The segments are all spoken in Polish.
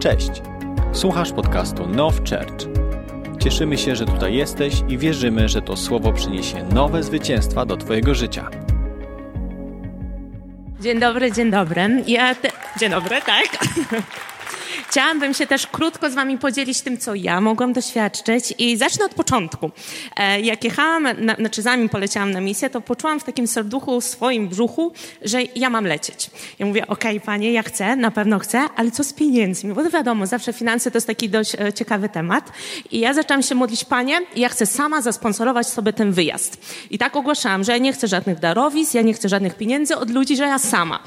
Cześć! Słuchasz podcastu Now Church. Cieszymy się, że tutaj jesteś i wierzymy, że to słowo przyniesie nowe zwycięstwa do Twojego życia. Dzień dobry, dzień dobry. Ja te... Dzień dobry, tak. Chciałabym się też krótko z Wami podzielić tym, co ja mogłam doświadczyć i zacznę od początku. E, jak jechałam, na, znaczy zanim poleciałam na misję, to poczułam w takim serduchu, swoim brzuchu, że ja mam lecieć. Ja mówię, okej, okay, Panie, ja chcę, na pewno chcę, ale co z pieniędzmi? Bo to wiadomo, zawsze finanse to jest taki dość e, ciekawy temat. I ja zaczęłam się modlić, Panie, ja chcę sama zasponsorować sobie ten wyjazd. I tak ogłaszałam, że ja nie chcę żadnych darowizn, ja nie chcę żadnych pieniędzy od ludzi, że ja sama.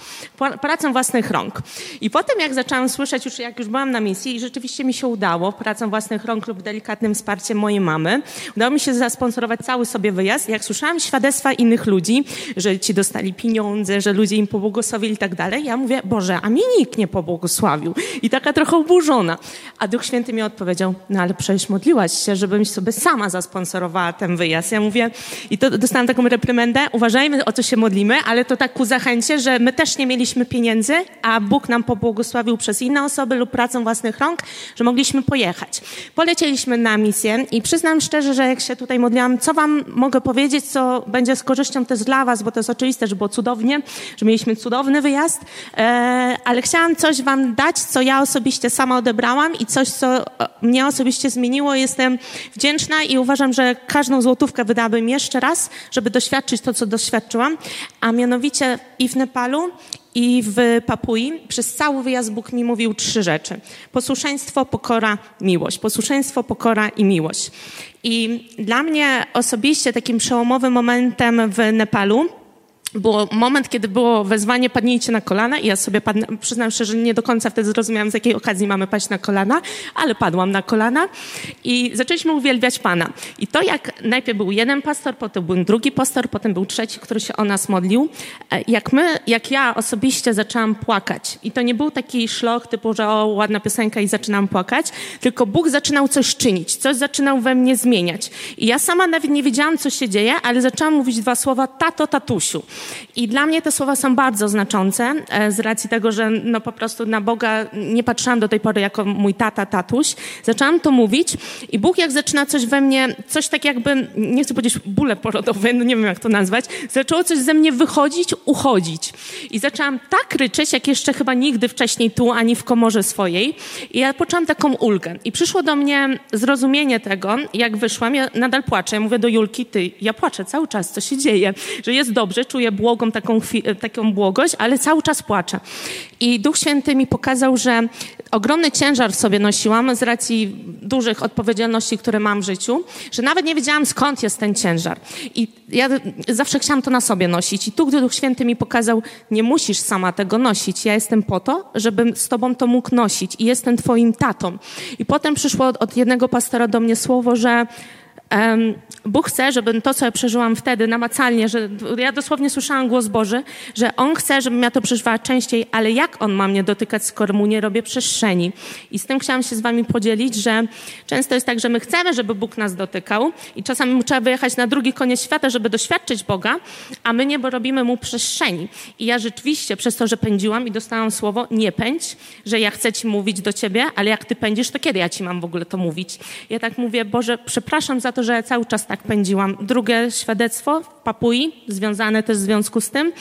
Pracą własnych rąk. I potem, jak zaczęłam słyszeć, już jak już byłam na misji i rzeczywiście mi się udało, pracą własnych rąk lub delikatnym wsparciem mojej mamy, udało mi się zasponsorować cały sobie wyjazd. Jak słyszałam świadectwa innych ludzi, że ci dostali pieniądze, że ludzie im pobłogosławili i tak dalej, ja mówię, Boże, a mi nikt nie pobłogosławił. I taka trochę oburzona. A Duch Święty mi odpowiedział, no ale przecież modliłaś się, żebym sobie sama zasponsorowała ten wyjazd. Ja mówię, i to dostałam taką reprymendę, uważajmy o co się modlimy, ale to tak ku zachęcie, że my też nie mieliśmy pieniędzy, a Bóg nam pobłogosławił przez inne osoby lub pracą własnych rąk, że mogliśmy pojechać. Polecieliśmy na misję i przyznam szczerze, że jak się tutaj modliłam, co wam mogę powiedzieć, co będzie z korzyścią też dla was, bo to jest oczywiste, że było cudownie, że mieliśmy cudowny wyjazd, e, ale chciałam coś wam dać, co ja osobiście sama odebrałam i coś, co e, mnie osobiście zmieniło. Jestem wdzięczna i uważam, że każdą złotówkę wydałabym jeszcze raz, żeby doświadczyć to, co doświadczyłam, a mianowicie i w Nepalu, i w Papui przez cały wyjazd Bóg mi mówił trzy rzeczy. Posłuszeństwo, pokora, miłość. Posłuszeństwo, pokora i miłość. I dla mnie osobiście takim przełomowym momentem w Nepalu było moment, kiedy było wezwanie padnijcie na kolana i ja sobie padnę, przyznam szczerze, że nie do końca wtedy zrozumiałam, z jakiej okazji mamy paść na kolana, ale padłam na kolana i zaczęliśmy uwielbiać Pana. I to jak najpierw był jeden pastor, potem był drugi pastor, potem był trzeci, który się o nas modlił, e, jak my, jak ja osobiście zaczęłam płakać. I to nie był taki szloch typu, że o, ładna piosenka i zaczynam płakać, tylko Bóg zaczynał coś czynić, coś zaczynał we mnie zmieniać. I ja sama nawet nie wiedziałam, co się dzieje, ale zaczęłam mówić dwa słowa tato, tatusiu. I dla mnie te słowa są bardzo znaczące, e, z racji tego, że no po prostu na Boga nie patrzyłam do tej pory jako mój tata, tatuś. Zaczęłam to mówić i Bóg jak zaczyna coś we mnie, coś tak jakby, nie chcę powiedzieć bóle porodowe, no nie wiem jak to nazwać, zaczęło coś ze mnie wychodzić, uchodzić. I zaczęłam tak ryczeć, jak jeszcze chyba nigdy wcześniej tu, ani w komorze swojej. I ja poczułam taką ulgę. I przyszło do mnie zrozumienie tego, jak wyszłam, ja nadal płaczę. Ja mówię do Julki, ty, ja płaczę cały czas, co się dzieje? Że jest dobrze, czuję błogą taką, taką błogość, ale cały czas płaczę. I Duch Święty mi pokazał, że ogromny ciężar w sobie nosiłam z racji dużych odpowiedzialności, które mam w życiu, że nawet nie wiedziałam skąd jest ten ciężar. I ja zawsze chciałam to na sobie nosić. I tu, gdy Duch Święty mi pokazał, nie musisz sama tego nosić. Ja jestem po to, żebym z tobą to mógł nosić i jestem twoim tatą. I potem przyszło od jednego pastora do mnie słowo, że Bóg chce, żebym to, co ja przeżyłam wtedy namacalnie, że ja dosłownie słyszałam głos Boży, że On chce, żebym ja to przeżywała częściej, ale jak On ma mnie dotykać, skoro Mu nie robię przestrzeni? I z tym chciałam się z Wami podzielić, że często jest tak, że my chcemy, żeby Bóg nas dotykał i czasami trzeba wyjechać na drugi koniec świata, żeby doświadczyć Boga, a my nie, bo robimy Mu przestrzeni. I ja rzeczywiście przez to, że pędziłam i dostałam słowo, nie pędź, że ja chcę Ci mówić do Ciebie, ale jak Ty pędzisz, to kiedy ja Ci mam w ogóle to mówić? Ja tak mówię, Boże, przepraszam za to, że cały czas tak pędziłam. Drugie świadectwo w Papui, związane też w związku z tym,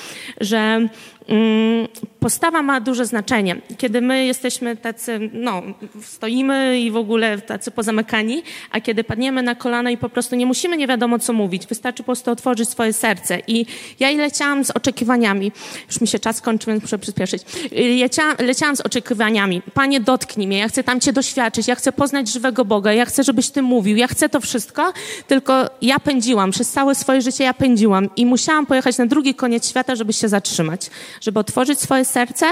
że Mm, postawa ma duże znaczenie. Kiedy my jesteśmy tacy, no, stoimy i w ogóle tacy pozamykani, a kiedy padniemy na kolana i po prostu nie musimy nie wiadomo co mówić, wystarczy po prostu otworzyć swoje serce. I ja leciałam z oczekiwaniami, już mi się czas kończy, więc muszę przyspieszyć. Leciałam, leciałam z oczekiwaniami. Panie, dotknij mnie, ja chcę tam Cię doświadczyć, ja chcę poznać żywego Boga, ja chcę, żebyś Ty mówił, ja chcę to wszystko, tylko ja pędziłam, przez całe swoje życie ja pędziłam i musiałam pojechać na drugi koniec świata, żeby się zatrzymać żeby otworzyć swoje serce,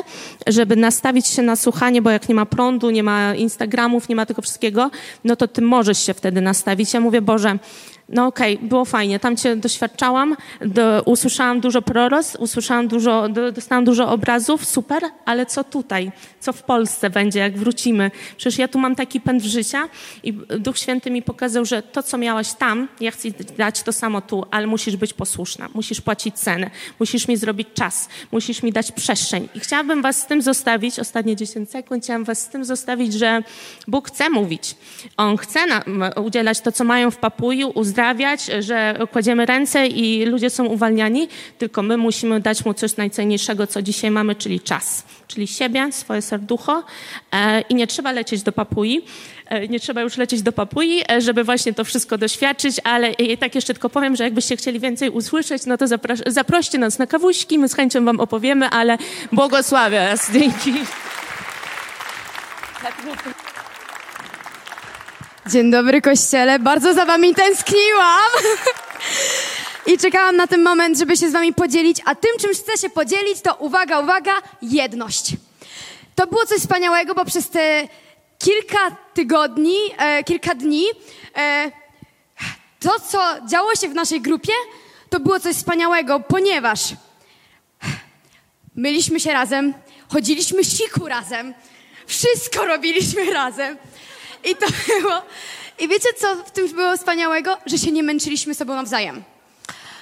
żeby nastawić się na słuchanie, bo jak nie ma prądu, nie ma Instagramów, nie ma tego wszystkiego, no to ty możesz się wtedy nastawić. Ja mówię, Boże, no okej, okay, było fajnie, tam cię doświadczałam, do, usłyszałam dużo proros, usłyszałam dużo, do, dostałam dużo obrazów, super, ale co tutaj? Co w Polsce będzie, jak wrócimy? Przecież ja tu mam taki pęd życia i Duch Święty mi pokazał, że to, co miałaś tam, ja chcę dać to samo tu, ale musisz być posłuszna, musisz płacić cenę, musisz mi zrobić czas, musisz mi dać przestrzeń. I chciałabym was z tym zostawić, ostatnie 10 sekund, chciałam was z tym zostawić, że Bóg chce mówić. On chce nam udzielać to, co mają w Papui, uzdrawiać, że kładziemy ręce i ludzie są uwalniani, tylko my musimy dać mu coś najcenniejszego, co dzisiaj mamy, czyli czas, czyli siebie, swoje serducho e, i nie trzeba lecieć do Papui, e, nie trzeba już lecieć do Papui, e, żeby właśnie to wszystko doświadczyć, ale tak jeszcze tylko powiem, że jakbyście chcieli więcej usłyszeć, no to zaproście nas na kawuśki, my z chęcią wam opowiemy, ale błogosławię was. Dzięki. Dzień dobry, kościele. Bardzo za wami tęskniłam. I czekałam na ten moment, żeby się z wami podzielić. A tym, czym chcę się podzielić, to uwaga, uwaga, jedność. To było coś wspaniałego, bo przez te kilka tygodni, e, kilka dni, e, to, co działo się w naszej grupie, to było coś wspaniałego, ponieważ myliśmy się razem, chodziliśmy siku razem, wszystko robiliśmy razem. I to było. I wiecie, co w tym było wspaniałego? Że się nie męczyliśmy sobą nawzajem.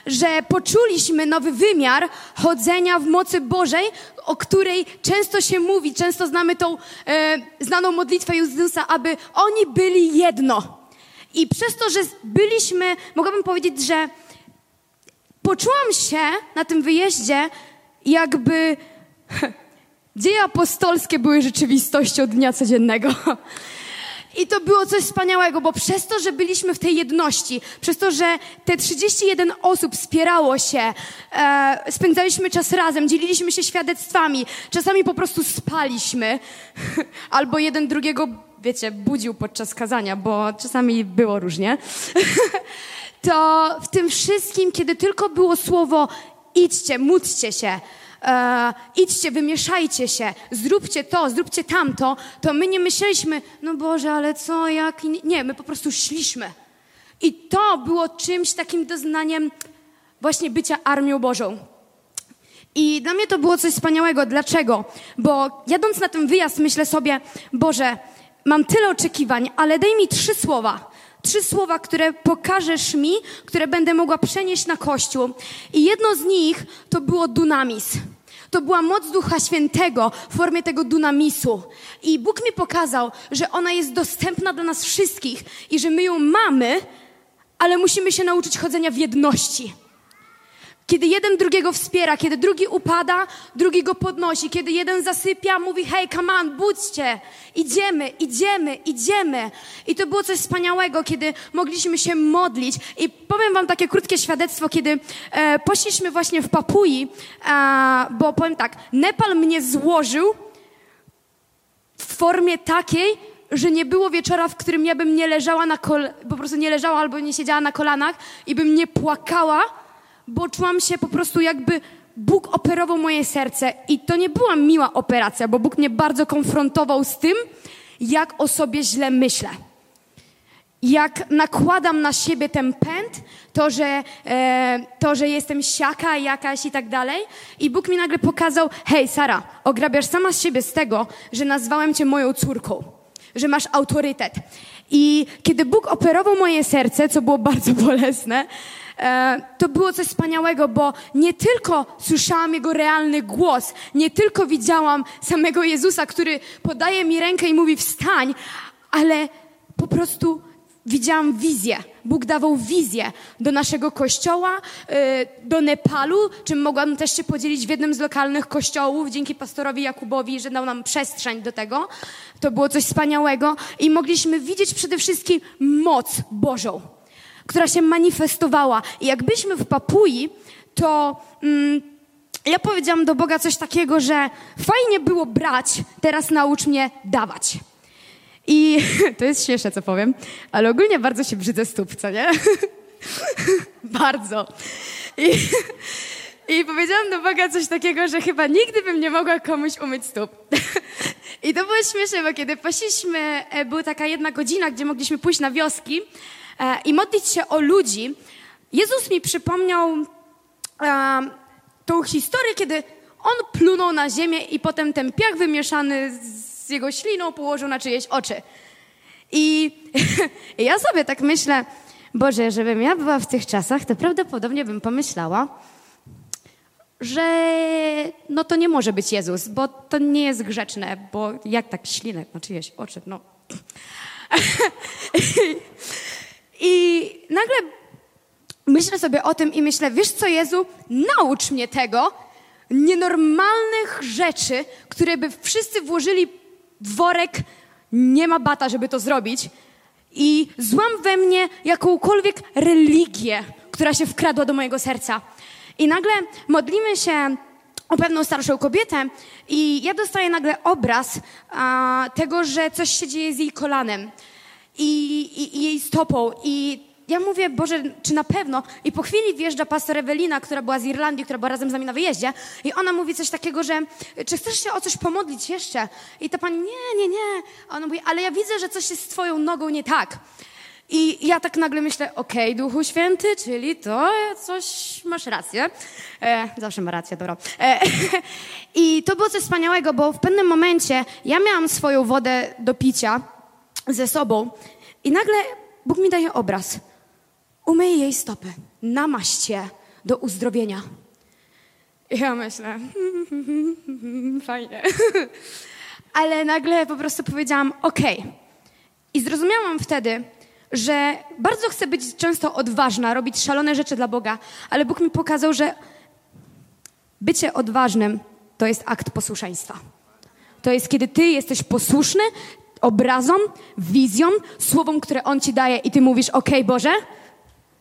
Że poczuliśmy nowy wymiar chodzenia w mocy Bożej, o której często się mówi, często znamy tą e, znaną modlitwę Jezusa, aby oni byli jedno. I przez to, że byliśmy, mogłabym powiedzieć, że poczułam się na tym wyjeździe, jakby dzieje apostolskie były rzeczywistością dnia codziennego. I to było coś wspaniałego, bo przez to, że byliśmy w tej jedności, przez to, że te 31 osób wspierało się, e, spędzaliśmy czas razem, dzieliliśmy się świadectwami, czasami po prostu spaliśmy, albo jeden drugiego, wiecie, budził podczas kazania, bo czasami było różnie. to w tym wszystkim, kiedy tylko było słowo idźcie, módlcie się, e, idźcie, wymieszajcie się, zróbcie to, zróbcie tamto, to my nie myśleliśmy, no Boże, ale co, jak... Nie, my po prostu szliśmy. I to było czymś takim doznaniem właśnie bycia armią Bożą. I dla mnie to było coś wspaniałego. Dlaczego? Bo jadąc na ten wyjazd myślę sobie, Boże, mam tyle oczekiwań, ale daj mi trzy słowa, trzy słowa, które pokażesz mi, które będę mogła przenieść na Kościół. I jedno z nich to było dunamis. To była moc Ducha Świętego w formie tego dunamisu. I Bóg mi pokazał, że ona jest dostępna dla nas wszystkich i że my ją mamy, ale musimy się nauczyć chodzenia w jedności. Kiedy jeden drugiego wspiera, kiedy drugi upada, drugi go podnosi, kiedy jeden zasypia, mówi hej, come on, budźcie, idziemy, idziemy, idziemy. I to było coś wspaniałego, kiedy mogliśmy się modlić. I powiem wam takie krótkie świadectwo, kiedy e, poszliśmy właśnie w Papui, e, bo powiem tak, Nepal mnie złożył w formie takiej, że nie było wieczora, w którym ja bym nie leżała na kol- po prostu nie leżała albo nie siedziała na kolanach i bym nie płakała, bo czułam się po prostu jakby Bóg operował moje serce i to nie była miła operacja, bo Bóg mnie bardzo konfrontował z tym, jak o sobie źle myślę. Jak nakładam na siebie ten pęd, to że, e, to, że jestem siaka jakaś i tak dalej. I Bóg mi nagle pokazał, hej Sara, ograbiasz sama z siebie z tego, że nazwałem cię moją córką, że masz autorytet. I kiedy Bóg operował moje serce, co było bardzo bolesne, to było coś wspaniałego, bo nie tylko słyszałam Jego realny głos, nie tylko widziałam samego Jezusa, który podaje mi rękę i mówi wstań, ale po prostu widziałam wizję. Bóg dawał wizję do naszego kościoła, e, do Nepalu, czym mogłam też się podzielić w jednym z lokalnych kościołów, dzięki pastorowi Jakubowi, że dał nam przestrzeń do tego. To było coś wspaniałego i mogliśmy widzieć przede wszystkim moc Bożą która się manifestowała. I jak byliśmy w Papui, to mm, ja powiedziałam do Boga coś takiego, że fajnie było brać, teraz naucz mnie dawać. I to jest śmieszne, co powiem, ale ogólnie bardzo się brzydzę stóp, co nie? bardzo. I, I powiedziałam do Boga coś takiego, że chyba nigdy bym nie mogła komuś umyć stóp. I to było śmieszne, bo kiedy poszliśmy, e, była taka jedna godzina, gdzie mogliśmy pójść na wioski, i modlić się o ludzi, Jezus mi przypomniał e, tą historię, kiedy on plunął na ziemię i potem ten piach wymieszany z jego śliną położył na czyjeś oczy. I, ja sobie tak myślę, Boże, żebym ja była w tych czasach, to prawdopodobnie bym pomyślała, że no to nie może być Jezus, bo to nie jest grzeczne, bo jak tak ślinę na czyjeś oczy, no. I nagle myślę sobie o tym i myślę, wiesz co Jezu, naucz mnie tego, nienormalnych rzeczy, które by wszyscy włożyli w worek, nie ma bata, żeby to zrobić. I złam we mnie jakąkolwiek religię, która się wkradła do mojego serca. I nagle modlimy się o pewną starszą kobietę i ja dostaję nagle obraz a, tego, że coś się dzieje z jej kolanem i, i, i jej stopą. I ja mówię, Boże, czy na pewno? I po chwili wjeżdża pastor Ewelina, która była z Irlandii, która była razem z nami na wyjeździe i ona mówi coś takiego, że czy chcesz się o coś pomodlić jeszcze? I ta pani, nie, nie, nie. A ona mówi, ale ja widzę, że coś jest z twoją nogą nie tak. I ja tak nagle myślę, okej, okay, Duchu Święty, czyli to coś, masz rację. E, zawsze ma rację, dobra. E, I to było coś wspaniałego, bo w pewnym momencie ja miałam swoją wodę do picia ze sobą i nagle Bóg mi daje obraz. Umyj jej stopy, namaść je do uzdrowienia. I ja myślę, fajnie. Ale nagle po prostu powiedziałam, okej. Okay. I zrozumiałam wtedy, że bardzo chcę być często odważna, robić szalone rzeczy dla Boga, ale Bóg mi pokazał, że bycie odważnym to jest akt posłuszeństwa. To jest, kiedy ty jesteś posłuszny obrazom, wizjom, słowom, które On ci daje i ty mówisz, okej Boże,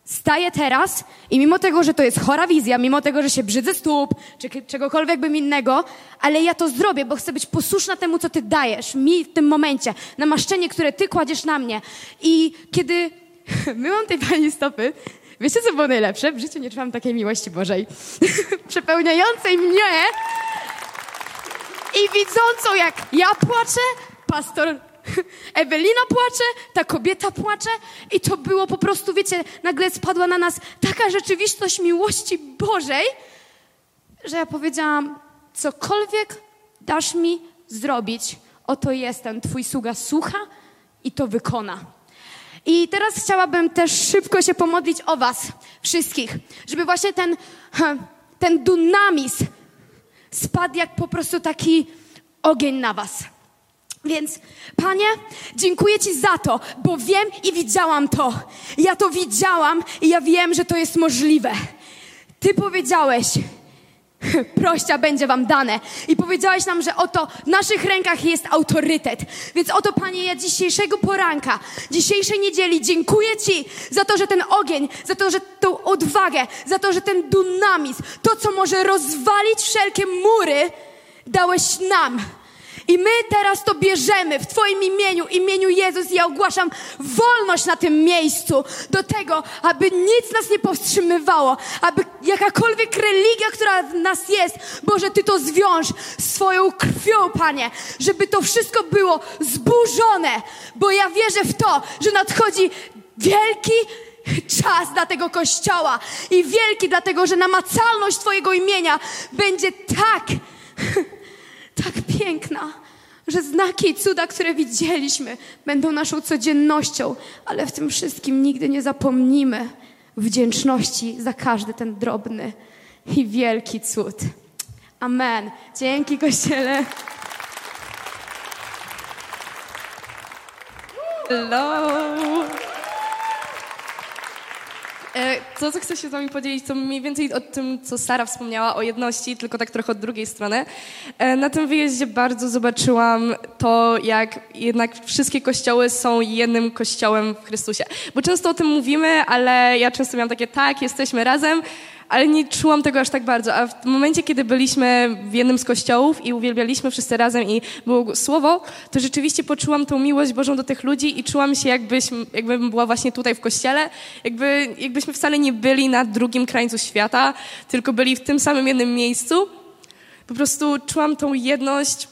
staję teraz i mimo tego, że to jest chora wizja, mimo tego, że się brzydzę stóp, czy czegokolwiek bym innego, ale ja to zrobię, bo chcę być posłuszna temu, co Ty dajesz mi w tym momencie, namaszczenie, które Ty kładziesz na mnie. I kiedy myłam tej Pani stopy, wiecie, co było najlepsze? W życiu nie czułam takiej miłości Bożej, przepełniającej mnie i widzącą, jak ja płaczę, pastor Ewelina płacze, ta kobieta płacze i to było po prostu, wiecie, nagle spadła na nas taka rzeczywistość miłości Bożej, że ja powiedziałam, cokolwiek dasz mi zrobić, oto jestem, twój sługa słucha i to wykona. I teraz chciałabym też szybko się pomodlić o was wszystkich, żeby właśnie ten, ten dynamizm spadł jak po prostu taki ogień na was. Więc, Panie, dziękuję Ci za to, bo wiem i widziałam to. Ja to widziałam i ja wiem, że to jest możliwe. Ty powiedziałeś, prościa będzie wam dane. I powiedziałeś nam, że oto w naszych rękach jest autorytet. Więc oto, Panie, ja dzisiejszego poranka, dzisiejszej niedzieli dziękuję Ci za to, że ten ogień, za to, że tą odwagę, za to, że ten dynamizm, to, co może rozwalić wszelkie mury, dałeś nam. I my teraz to bierzemy w Twoim imieniu, imieniu Jezus. Ja ogłaszam wolność na tym miejscu do tego, aby nic nas nie powstrzymywało, aby jakakolwiek religia, która w nas jest, Boże, Ty to zwiąż swoją krwią, Panie, żeby to wszystko było zburzone, bo ja wierzę w to, że nadchodzi wielki czas dla tego kościoła i wielki dlatego, że namacalność Twojego imienia będzie tak tak piękna, że znaki i cuda, które widzieliśmy, będą naszą codziennością, ale w tym wszystkim nigdy nie zapomnimy wdzięczności za każdy ten drobny i wielki cud. Amen. Dzięki Kościele. Hello. E, to, co chcę się z wami podzielić, to mniej więcej o tym, co Sara wspomniała o jedności, tylko tak trochę od drugiej strony. E, na tym wyjeździe bardzo zobaczyłam to, jak jednak wszystkie kościoły są jednym kościołem w Chrystusie. Bo często o tym mówimy, ale ja często miałam takie, tak, jesteśmy razem, ale nie czułam tego aż tak bardzo. A w momencie, kiedy byliśmy w jednym z kościołów i uwielbialiśmy wszyscy razem i było słowo, to rzeczywiście poczułam tą miłość Bożą do tych ludzi i czułam się, jakbyś, jakbym była właśnie tutaj w kościele, jakby, jakbyśmy wcale nie byli na drugim krańcu świata, tylko byli w tym samym jednym miejscu. Po prostu czułam tą jedność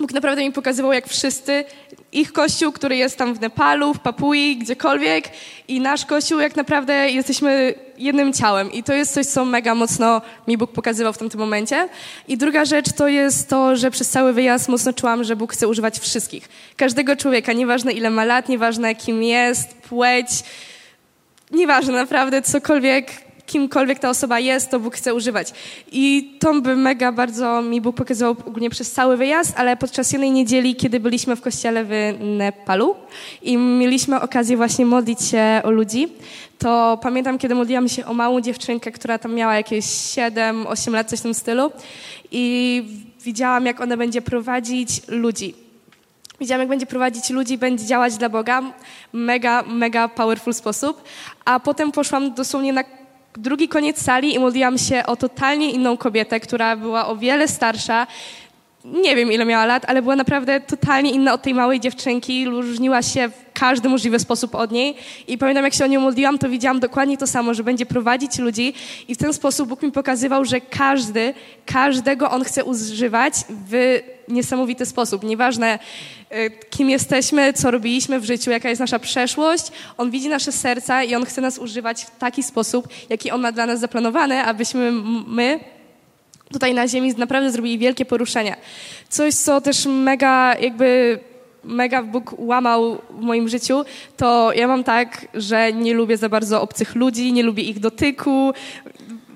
Bóg naprawdę mi pokazywał, jak wszyscy, ich kościół, który jest tam w Nepalu, w Papui, gdziekolwiek i nasz kościół, jak naprawdę jesteśmy jednym ciałem. I to jest coś, co mega mocno mi Bóg pokazywał w tamtym momencie. I druga rzecz to jest to, że przez cały wyjazd mocno czułam, że Bóg chce używać wszystkich. Każdego człowieka, nieważne ile ma lat, nieważne kim jest, płeć, nieważne naprawdę cokolwiek, kimkolwiek ta osoba jest, to Bóg chce używać. I to by mega bardzo mi Bóg pokazał ogólnie przez cały wyjazd, ale podczas jednej niedzieli, kiedy byliśmy w kościele w Nepalu i mieliśmy okazję właśnie modlić się o ludzi, to pamiętam, kiedy modliłam się o małą dziewczynkę, która tam miała jakieś 7-8 lat, coś w tym stylu i widziałam, jak ona będzie prowadzić ludzi. Widziałam, jak będzie prowadzić ludzi, będzie działać dla Boga. Mega, mega powerful sposób. A potem poszłam dosłownie na drugi koniec sali i modliłam się o totalnie inną kobietę, która była o wiele starsza. Nie wiem, ile miała lat, ale była naprawdę totalnie inna od tej małej dziewczynki. Różniła się w każdy możliwy sposób od niej. I pamiętam, jak się o nią modliłam, to widziałam dokładnie to samo, że będzie prowadzić ludzi i w ten sposób Bóg mi pokazywał, że każdy, każdego On chce używać w niesamowity sposób. Nieważne, y, kim jesteśmy, co robiliśmy w życiu, jaka jest nasza przeszłość. On widzi nasze serca i On chce nas używać w taki sposób, jaki On ma dla nas zaplanowany, abyśmy my tutaj na ziemi naprawdę zrobili wielkie poruszenia. Coś, co też mega jakby mega Bóg łamał w moim życiu, to ja mam tak, że nie lubię za bardzo obcych ludzi, nie lubię ich dotyku,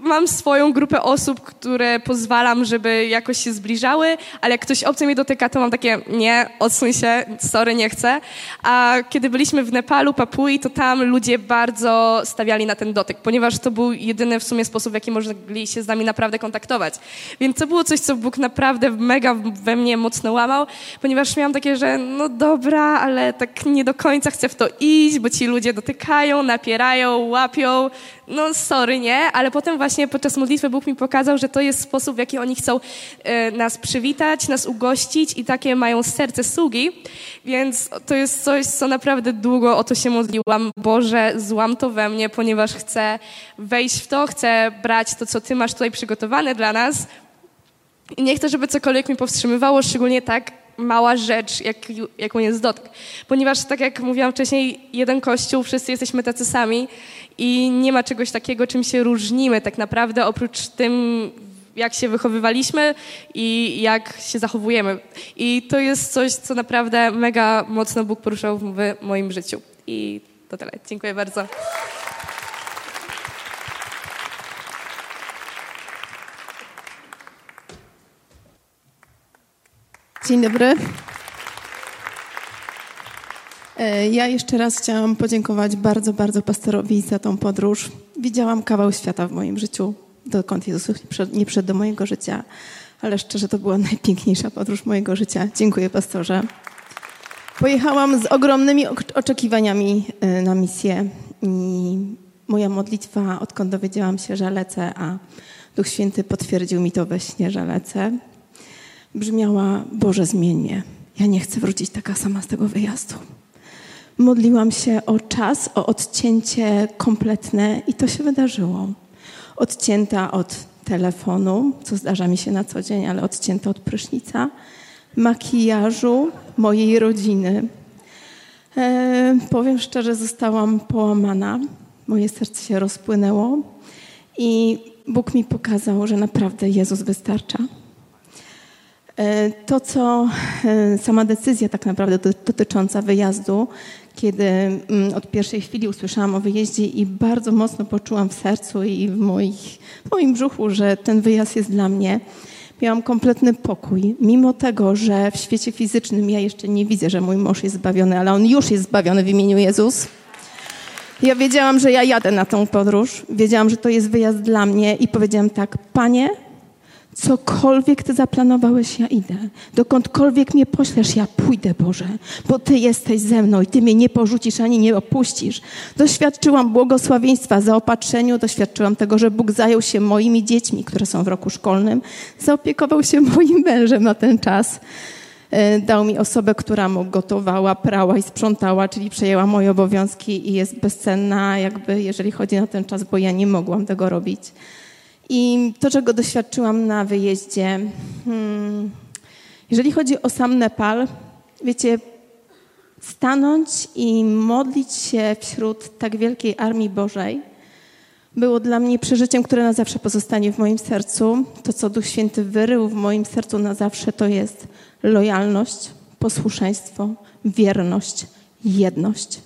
mam swoją grupę osób, które pozwalam, żeby jakoś się zbliżały, ale jak ktoś obcy mnie dotyka, to mam takie, nie, odsuń się, sorry, nie chcę. A kiedy byliśmy w Nepalu, Papui, to tam ludzie bardzo stawiali na ten dotyk, ponieważ to był jedyny w sumie sposób, w jaki mogli się z nami naprawdę kontaktować. Więc to było coś, co Bóg naprawdę mega we mnie mocno łamał, ponieważ miałam takie, że no dobra, ale tak nie do końca chcę w to iść, bo ci ludzie dotykają, napierają, łapią, no sorry, nie, ale potem właśnie podczas modlitwy Bóg mi pokazał, że to jest sposób, w jaki oni chcą e, nas przywitać, nas ugościć i takie mają serce sługi, więc to jest coś, co naprawdę długo o to się modliłam. Boże, złam to we mnie, ponieważ chcę wejść w to, chcę brać to, co Ty masz tutaj przygotowane dla nas i nie chcę, żeby cokolwiek mi powstrzymywało, szczególnie tak mała rzecz, jak, jaką jest dotyk. Ponieważ, tak jak mówiłam wcześniej, jeden kościół, wszyscy jesteśmy tacy sami i nie ma czegoś takiego, czym się różnimy tak naprawdę, oprócz tym, jak się wychowywaliśmy i jak się zachowujemy. I to jest coś, co naprawdę mega mocno Bóg poruszał w moim życiu. I to tyle. Dziękuję bardzo. Dzień dobry. E, ja jeszcze raz chciałam podziękować bardzo, bardzo pastorowi za tą podróż. Widziałam kawał świata w moim życiu, dokąd Jezus nie przyszedł do mojego życia, ale szczerze to była najpiękniejsza podróż mojego życia. Dziękuję, pastorze. Pojechałam z ogromnymi oczekiwaniami e, na misję i moja modlitwa, odkąd dowiedziałam się, że lecę, a Duch Święty potwierdził mi to we śnie, że lecę, brzmiała: Boże, zmień mnie. Ja nie chcę wrócić taka sama z tego wyjazdu. Modliłam się o czas, o odcięcie kompletne i to się wydarzyło. Odcięta od telefonu, co zdarza mi się na co dzień, ale odcięta od prysznica, makijażu mojej rodziny. E, powiem szczerze, zostałam połamana. Moje serce się rozpłynęło i Bóg mi pokazał, że naprawdę Jezus wystarcza. E, to, co e, sama decyzja tak naprawdę dotycząca wyjazdu, kiedy mm, od pierwszej chwili usłyszałam o wyjeździe i bardzo mocno poczułam w sercu i w, moich, w moim brzuchu, że ten wyjazd jest dla mnie, miałam kompletny pokój. Mimo tego, że w świecie fizycznym ja jeszcze nie widzę, że mój mąż jest zbawiony, ale on już jest zbawiony w imieniu Jezus. Ja wiedziałam, że ja jadę na tą podróż, wiedziałam, że to jest wyjazd dla mnie i powiedziałam tak, Panie, Cokolwiek Ty zaplanowałeś, ja idę. Dokądkolwiek mnie poślesz, ja pójdę, Boże, bo Ty jesteś ze mną i Ty mnie nie porzucisz ani nie opuścisz. Doświadczyłam błogosławieństwa zaopatrzeniu, doświadczyłam tego, że Bóg zajął się moimi dziećmi, które są w roku szkolnym, zaopiekował się moim mężem na ten czas. E, dał mi osobę, która mu gotowała, prała i sprzątała, czyli przejęła moje obowiązki i jest bezcenna, jakby jeżeli chodzi na ten czas, bo ja nie mogłam tego robić. I to, czego doświadczyłam na wyjeździe, hmm, Jeżeli chodzi o sam Nepal, wiecie, stanąć i modlić się wśród tak wielkiej armii Bożej było dla mnie przeżyciem, które na zawsze pozostanie w moim sercu. To, co Duch Święty wyrył w moim sercu na zawsze, to jest lojalność, posłuszeństwo, wierność, jedność.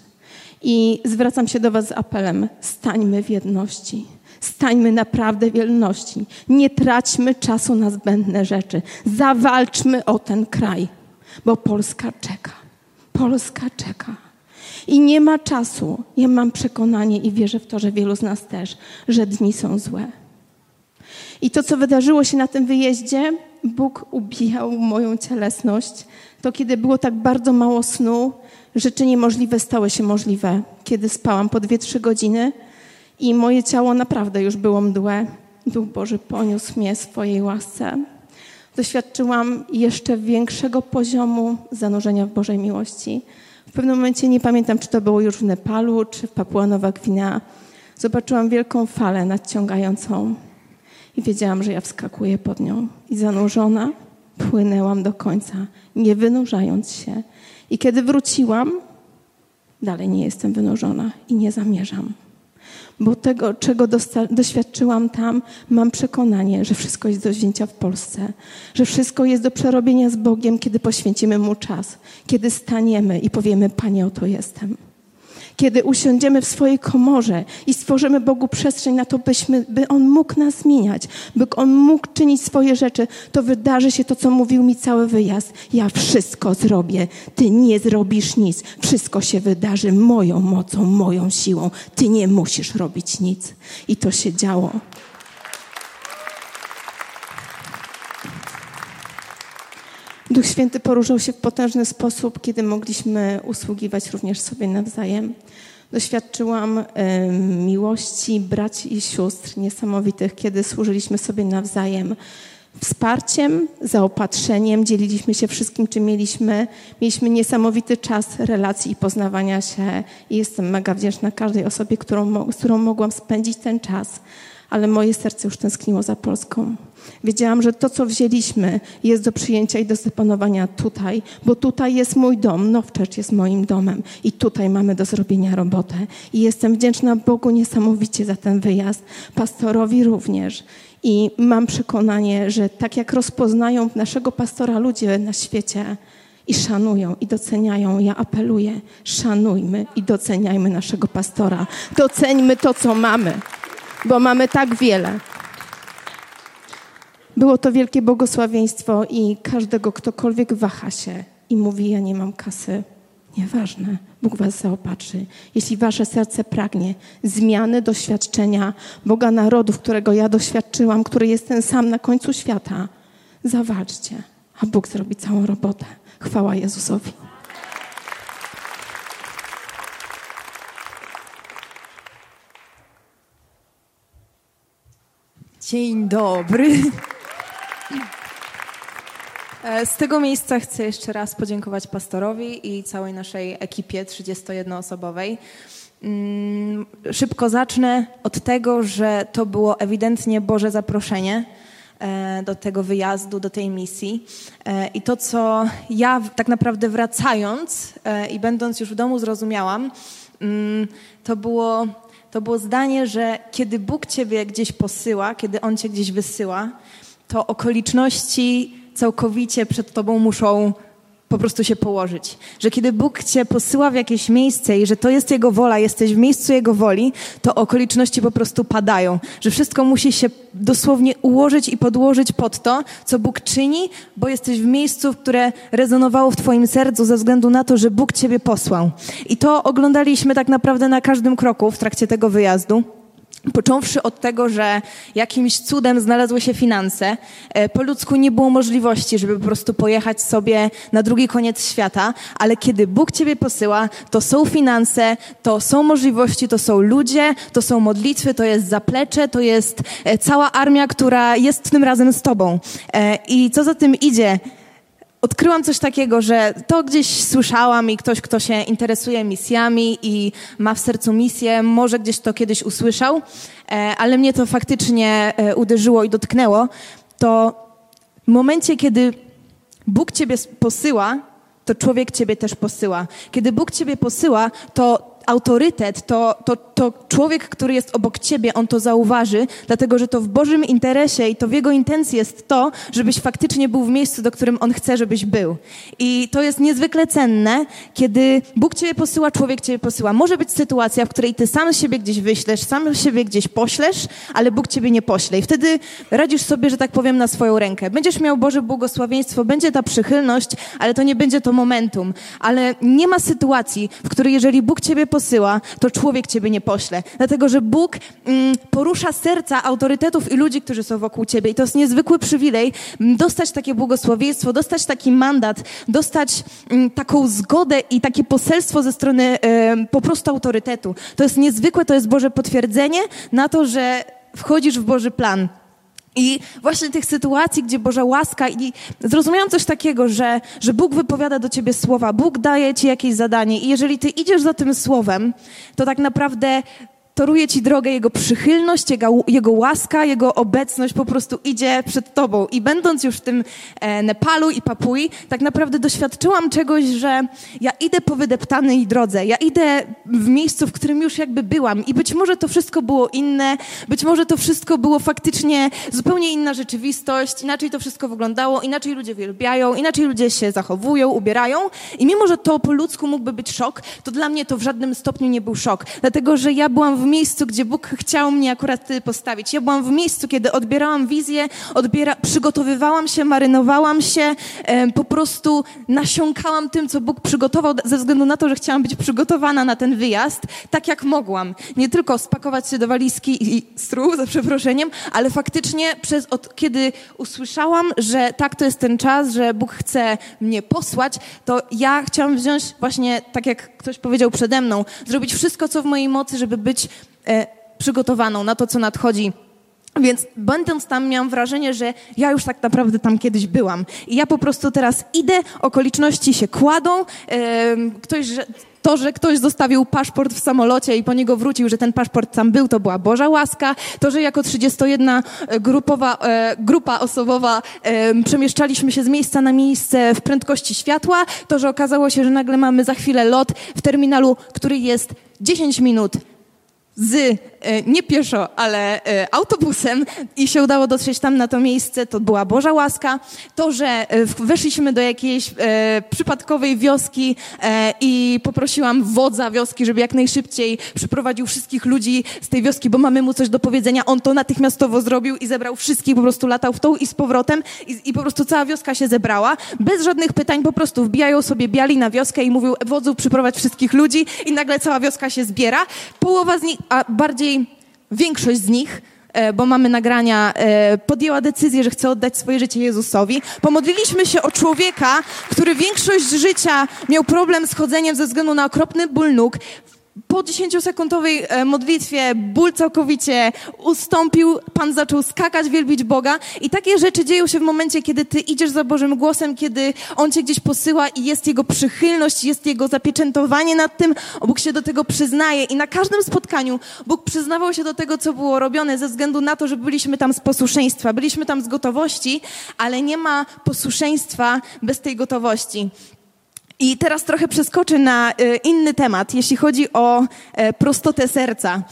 I zwracam się do Was z apelem: stańmy w jedności. Stańmy naprawdę w jedności. Nie traćmy czasu na zbędne rzeczy. Zawalczmy o ten kraj, bo Polska czeka. Polska czeka. I nie ma czasu. Ja mam przekonanie i wierzę w to, że wielu z nas też, że dni są złe. I to, co wydarzyło się na tym wyjeździe, Bóg ubijał moją cielesność. To, kiedy było tak bardzo mało snu, rzeczy niemożliwe stały się możliwe. Kiedy spałam po dwie, trzy godziny i moje ciało naprawdę już było mdłe. Duch Boży poniósł mnie swojej łasce. Doświadczyłam jeszcze większego poziomu zanurzenia w Bożej miłości. W pewnym momencie, nie pamiętam, czy to było już w Nepalu, czy w Papua Nowa Gwinea, zobaczyłam wielką falę nadciągającą i wiedziałam, że ja wskakuję pod nią. I zanurzona płynęłam do końca, nie wynurzając się. I kiedy wróciłam, dalej nie jestem wynurzona i nie zamierzam. Bo tego, czego doświadczyłam tam, mam przekonanie, że wszystko jest do wzięcia w Polsce, że wszystko jest do przerobienia z Bogiem, kiedy poświęcimy Mu czas, kiedy staniemy i powiemy: Panie, oto jestem kiedy usiądziemy w swojej komorze i stworzymy Bogu przestrzeń na to, byśmy, by On mógł nas zmieniać, by On mógł czynić swoje rzeczy, to wydarzy się to, co mówił mi cały wyjazd. Ja wszystko zrobię, Ty nie zrobisz nic. Wszystko się wydarzy moją mocą, moją siłą. Ty nie musisz robić nic. I to się działo. Duch Święty poruszał się w potężny sposób, kiedy mogliśmy usługiwać również sobie nawzajem. Doświadczyłam miłości braci i sióstr niesamowitych, kiedy służyliśmy sobie nawzajem wsparciem, zaopatrzeniem, dzieliliśmy się wszystkim, czym mieliśmy. Mieliśmy niesamowity czas relacji i poznawania się i jestem mega wdzięczna każdej osobie, którą, z którą mogłam spędzić ten czas ale moje serce już tęskniło za Polską. Wiedziałam, że to, co wzięliśmy, jest do przyjęcia i do zapanowania tutaj, bo tutaj jest mój dom, Nowczercz jest moim domem i tutaj mamy do zrobienia robotę. I jestem wdzięczna Bogu niesamowicie za ten wyjazd, pastorowi również. I mam przekonanie, że tak jak rozpoznają naszego pastora ludzie na świecie, i szanują i doceniają. Ja apeluję, szanujmy i doceniajmy naszego pastora. Doceńmy to, co mamy bo mamy tak wiele. Było to wielkie błogosławieństwo i każdego, ktokolwiek waha się i mówi, ja nie mam kasy, nieważne, Bóg was zaopatrzy. Jeśli wasze serce pragnie zmiany, doświadczenia Boga narodów, którego ja doświadczyłam, który jest ten sam na końcu świata, zawalczcie, a Bóg zrobi całą robotę. Chwała Jezusowi. Dzień dobry. E, z tego miejsca chcę jeszcze raz podziękować pastorowi i całej naszej ekipie 31-osobowej. Mm, szybko zacznę od tego, że to było ewidentnie Boże zaproszenie e, do tego wyjazdu, do tej misji. E, I to, co ja tak naprawdę wracając i będąc już w domu zrozumiałam, mm, to było to było zdanie, że kiedy Bóg ciebie gdzieś posyła, kiedy On cię gdzieś wysyła, to okoliczności całkowicie przed tobą muszą po prostu się położyć. Że kiedy Bóg cię posyła w jakieś miejsce i że to jest Jego wola, jesteś w miejscu Jego woli, to okoliczności po prostu padają. Że wszystko musi się dosłownie ułożyć i podłożyć pod to, co Bóg czyni, bo jesteś w miejscu, które rezonowało w Twoim sercu ze względu na to, że Bóg Ciebie posłał. I to oglądaliśmy tak naprawdę na każdym kroku w trakcie tego wyjazdu. Począwszy od tego, że jakimś cudem znalazły się finanse, e, po ludzku nie było możliwości, żeby po prostu pojechać sobie na drugi koniec świata, ale kiedy Bóg Ciebie posyła, to są finanse, to są możliwości, to są ludzie, to są modlitwy, to jest zaplecze, to jest e, cała armia, która jest tym razem z Tobą. E, I co za tym idzie, odkryłam coś takiego, że to gdzieś słyszałam i ktoś, kto się interesuje misjami i ma w sercu misję, może gdzieś to kiedyś usłyszał, e, ale mnie to faktycznie e, uderzyło i dotknęło, to w momencie, kiedy Bóg ciebie posyła, to człowiek ciebie też posyła. Kiedy Bóg ciebie posyła, to autorytet, to, to, to człowiek, który jest obok ciebie, on to zauważy, dlatego że to w Bożym interesie i to w jego intencji jest to, żebyś faktycznie był w miejscu, do którym on chce, żebyś był. I to jest niezwykle cenne, kiedy Bóg ciebie posyła, człowiek ciebie posyła. Może być sytuacja, w której ty sam siebie gdzieś wyślesz, sam siebie gdzieś poślesz, ale Bóg ciebie nie pośle. I wtedy radzisz sobie, że tak powiem, na swoją rękę. Będziesz miał Boże błogosławieństwo, będzie ta przychylność, ale to nie będzie to momentum. Ale nie ma sytuacji, w której jeżeli Bóg ciebie posyła, to człowiek ciebie nie pośle. Dlatego, że Bóg mm, porusza serca autorytetów i ludzi, którzy są wokół ciebie. I to jest niezwykły przywilej mm, dostać takie błogosławieństwo, dostać taki mandat, dostać mm, taką zgodę i takie poselstwo ze strony y, po prostu autorytetu. To jest niezwykłe, to jest Boże potwierdzenie na to, że wchodzisz w Boży plan. I właśnie tych sytuacji, gdzie Boża łaska i zrozumiałam coś takiego, że, że Bóg wypowiada do ciebie słowa, Bóg daje ci jakieś zadanie i jeżeli ty idziesz za tym słowem, to tak naprawdę toruje ci drogę Jego przychylność, Jego, Jego łaska, Jego obecność po prostu idzie przed tobą. I będąc już w tym e, Nepalu i Papui, tak naprawdę doświadczyłam czegoś, że ja idę po wydeptanej drodze, ja idę w miejscu, w którym już jakby byłam. I być może to wszystko było inne, być może to wszystko było faktycznie zupełnie inna rzeczywistość, inaczej to wszystko wyglądało, inaczej ludzie wielbiają, inaczej ludzie się zachowują, ubierają. I mimo, że to po ludzku mógłby być szok, to dla mnie to w żadnym stopniu nie był szok, dlatego, że ja byłam w miejscu, gdzie Bóg chciał mnie akurat postawić. Ja byłam w miejscu, kiedy odbierałam wizję, odbiera, przygotowywałam się, marynowałam się, po prostu nasiąkałam tym, co Bóg przygotował, ze względu na to, że chciałam być przygotowana na ten wyjazd, tak jak mogłam. Nie tylko spakować się do walizki i strój, za przeproszeniem, ale faktycznie przez, od kiedy usłyszałam, że tak to jest ten czas, że Bóg chce mnie posłać, to ja chciałam wziąć właśnie, tak jak ktoś powiedział przede mną, zrobić wszystko, co w mojej mocy, żeby być przygotowaną na to, co nadchodzi. Więc będąc tam, miałam wrażenie, że ja już tak naprawdę tam kiedyś byłam. I ja po prostu teraz idę, okoliczności się kładą, e, ktoś, to, że ktoś zostawił paszport w samolocie i po niego wrócił, że ten paszport tam był, to była Boża łaska. To, że jako 31 grupowa, e, grupa osobowa e, przemieszczaliśmy się z miejsca na miejsce w prędkości światła. To, że okazało się, że nagle mamy za chwilę lot w terminalu, który jest 10 minut z. E, nie pieszo, ale e, autobusem i się udało dotrzeć tam na to miejsce, to była Boża łaska. To, że e, weszliśmy do jakiejś przypadkowej wioski i poprosiłam wodza wioski, żeby jak najszybciej przyprowadził wszystkich ludzi z tej wioski, bo mamy mu coś do powiedzenia. On to natychmiastowo zrobił i zebrał wszystkich, po prostu latał w tą i z powrotem i, i po prostu cała wioska się zebrała. Bez żadnych pytań po prostu wbijają sobie biali na wioskę i mówił wodzu przyprowadź wszystkich ludzi i nagle cała wioska się zbiera. Połowa z nich, a bardziej większość z nich, e, bo mamy nagrania, e, podjęła decyzję, że chce oddać swoje życie Jezusowi. Pomodliliśmy się o człowieka, który większość życia miał problem z chodzeniem ze względu na okropny ból nóg po 10-sekundowej e, modlitwie ból całkowicie ustąpił, Pan zaczął skakać, wielbić Boga. I takie rzeczy dzieją się w momencie, kiedy ty idziesz za Bożym głosem, kiedy On cię gdzieś posyła i jest Jego przychylność, jest Jego zapieczętowanie nad tym, Bóg się do tego przyznaje. I na każdym spotkaniu Bóg przyznawał się do tego, co było robione ze względu na to, że byliśmy tam z posłuszeństwa, byliśmy tam z gotowości, ale nie ma posłuszeństwa bez tej gotowości. I teraz trochę przeskoczę na e, inny temat, jeśli chodzi o e, prostotę serca.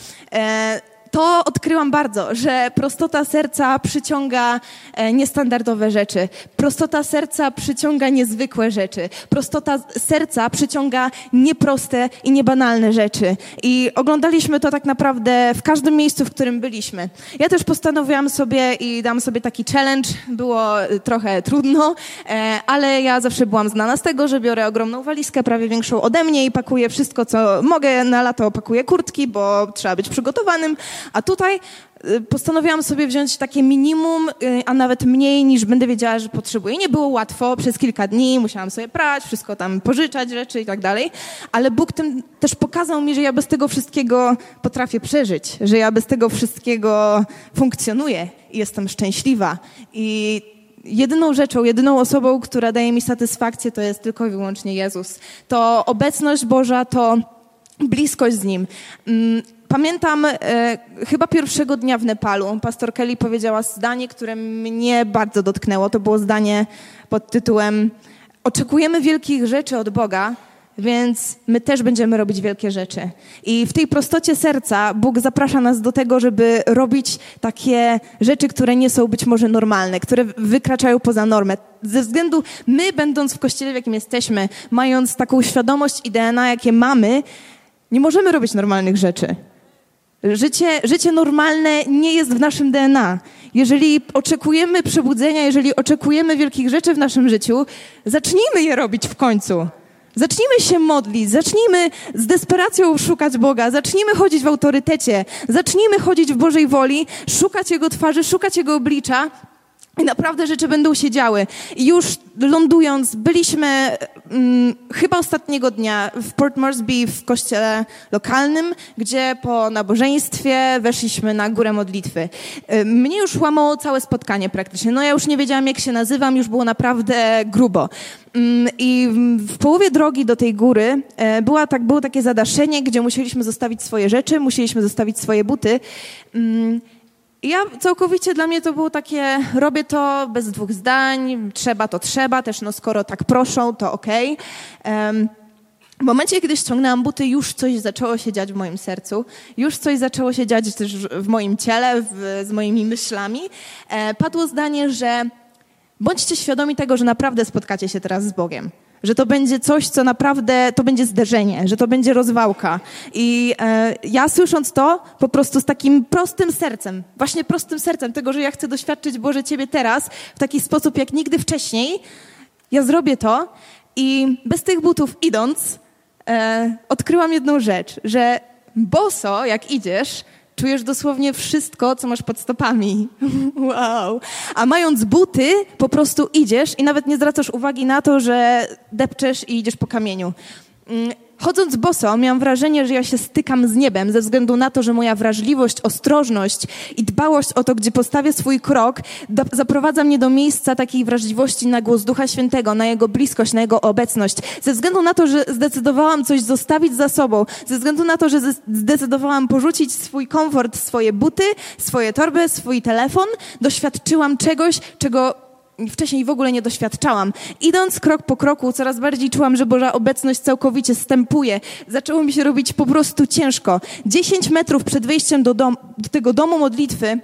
To odkryłam bardzo, że prostota serca przyciąga e, niestandardowe rzeczy. Prostota serca przyciąga niezwykłe rzeczy. Prostota serca przyciąga nieproste i niebanalne rzeczy. I oglądaliśmy to tak naprawdę w każdym miejscu, w którym byliśmy. Ja też postanowiłam sobie i dam sobie taki challenge. Było e, trochę trudno, e, ale ja zawsze byłam znana z tego, że biorę ogromną walizkę, prawie większą ode mnie i pakuję wszystko, co mogę. Na lato pakuję kurtki, bo trzeba być przygotowanym. A tutaj y, postanowiłam sobie wziąć takie minimum, y, a nawet mniej niż będę wiedziała, że potrzebuję. Nie było łatwo, przez kilka dni musiałam sobie prać, wszystko tam pożyczać rzeczy i tak dalej, ale Bóg tym też pokazał mi, że ja bez tego wszystkiego potrafię przeżyć, że ja bez tego wszystkiego funkcjonuję i jestem szczęśliwa. I jedyną rzeczą, jedyną osobą, która daje mi satysfakcję, to jest tylko i wyłącznie Jezus. To obecność Boża, to bliskość z Nim. Pamiętam e, chyba pierwszego dnia w Nepalu pastor Kelly powiedziała zdanie, które mnie bardzo dotknęło. To było zdanie pod tytułem Oczekujemy wielkich rzeczy od Boga, więc my też będziemy robić wielkie rzeczy. I w tej prostocie serca Bóg zaprasza nas do tego, żeby robić takie rzeczy, które nie są być może normalne, które wykraczają poza normę. Ze względu, my będąc w kościele, w jakim jesteśmy, mając taką świadomość i DNA, jakie mamy, nie możemy robić normalnych rzeczy. Życie, życie normalne nie jest w naszym DNA. Jeżeli oczekujemy przebudzenia, jeżeli oczekujemy wielkich rzeczy w naszym życiu, zacznijmy je robić w końcu. Zacznijmy się modlić, zacznijmy z desperacją szukać Boga, zacznijmy chodzić w autorytecie, zacznijmy chodzić w Bożej woli, szukać Jego twarzy, szukać Jego oblicza i naprawdę rzeczy będą się działy. I już lądując, byliśmy mm, chyba ostatniego dnia w Port Moresby w kościele lokalnym, gdzie po nabożeństwie weszliśmy na górę modlitwy. Y, mnie już łamało całe spotkanie praktycznie. No ja już nie wiedziałam, jak się nazywam, już było naprawdę grubo. Mm, I w połowie drogi do tej góry e, była tak, było takie zadaszenie, gdzie musieliśmy zostawić swoje rzeczy, musieliśmy zostawić swoje buty. Ja całkowicie dla mnie to było takie, robię to bez dwóch zdań, trzeba to trzeba, też no skoro tak proszą, to okej. Okay. w momencie, kiedy ściągnęłam buty, już coś zaczęło się dziać w moim sercu, już coś zaczęło się dziać też w moim ciele, w, z moimi myślami. E, padło zdanie, że bądźcie świadomi tego, że naprawdę spotkacie się teraz z Bogiem że to będzie coś, co naprawdę, to będzie zderzenie, że to będzie rozwałka. I e, ja słysząc to, po prostu z takim prostym sercem, właśnie prostym sercem tego, że ja chcę doświadczyć Boże Ciebie teraz w taki sposób jak nigdy wcześniej, ja zrobię to i bez tych butów idąc, e, odkryłam jedną rzecz, że boso, jak idziesz, czujesz dosłownie wszystko, co masz pod stopami. wow. A mając buty, po prostu idziesz i nawet nie zwracasz uwagi na to, że depczesz i idziesz po kamieniu. Chodząc boso, miałam wrażenie, że ja się stykam z niebem ze względu na to, że moja wrażliwość, ostrożność i dbałość o to, gdzie postawię swój krok, do, zaprowadza mnie do miejsca takiej wrażliwości na głos Ducha Świętego, na Jego bliskość, na Jego obecność. Ze względu na to, że zdecydowałam coś zostawić za sobą, ze względu na to, że zdecydowałam porzucić swój komfort, swoje buty, swoje torby, swój telefon, doświadczyłam czegoś, czego wcześniej w ogóle nie doświadczałam. Idąc krok po kroku, coraz bardziej czułam, że Boża obecność całkowicie stępuje. Zaczęło mi się robić po prostu ciężko. Dziesięć metrów przed wejściem do, dom, do tego domu modlitwy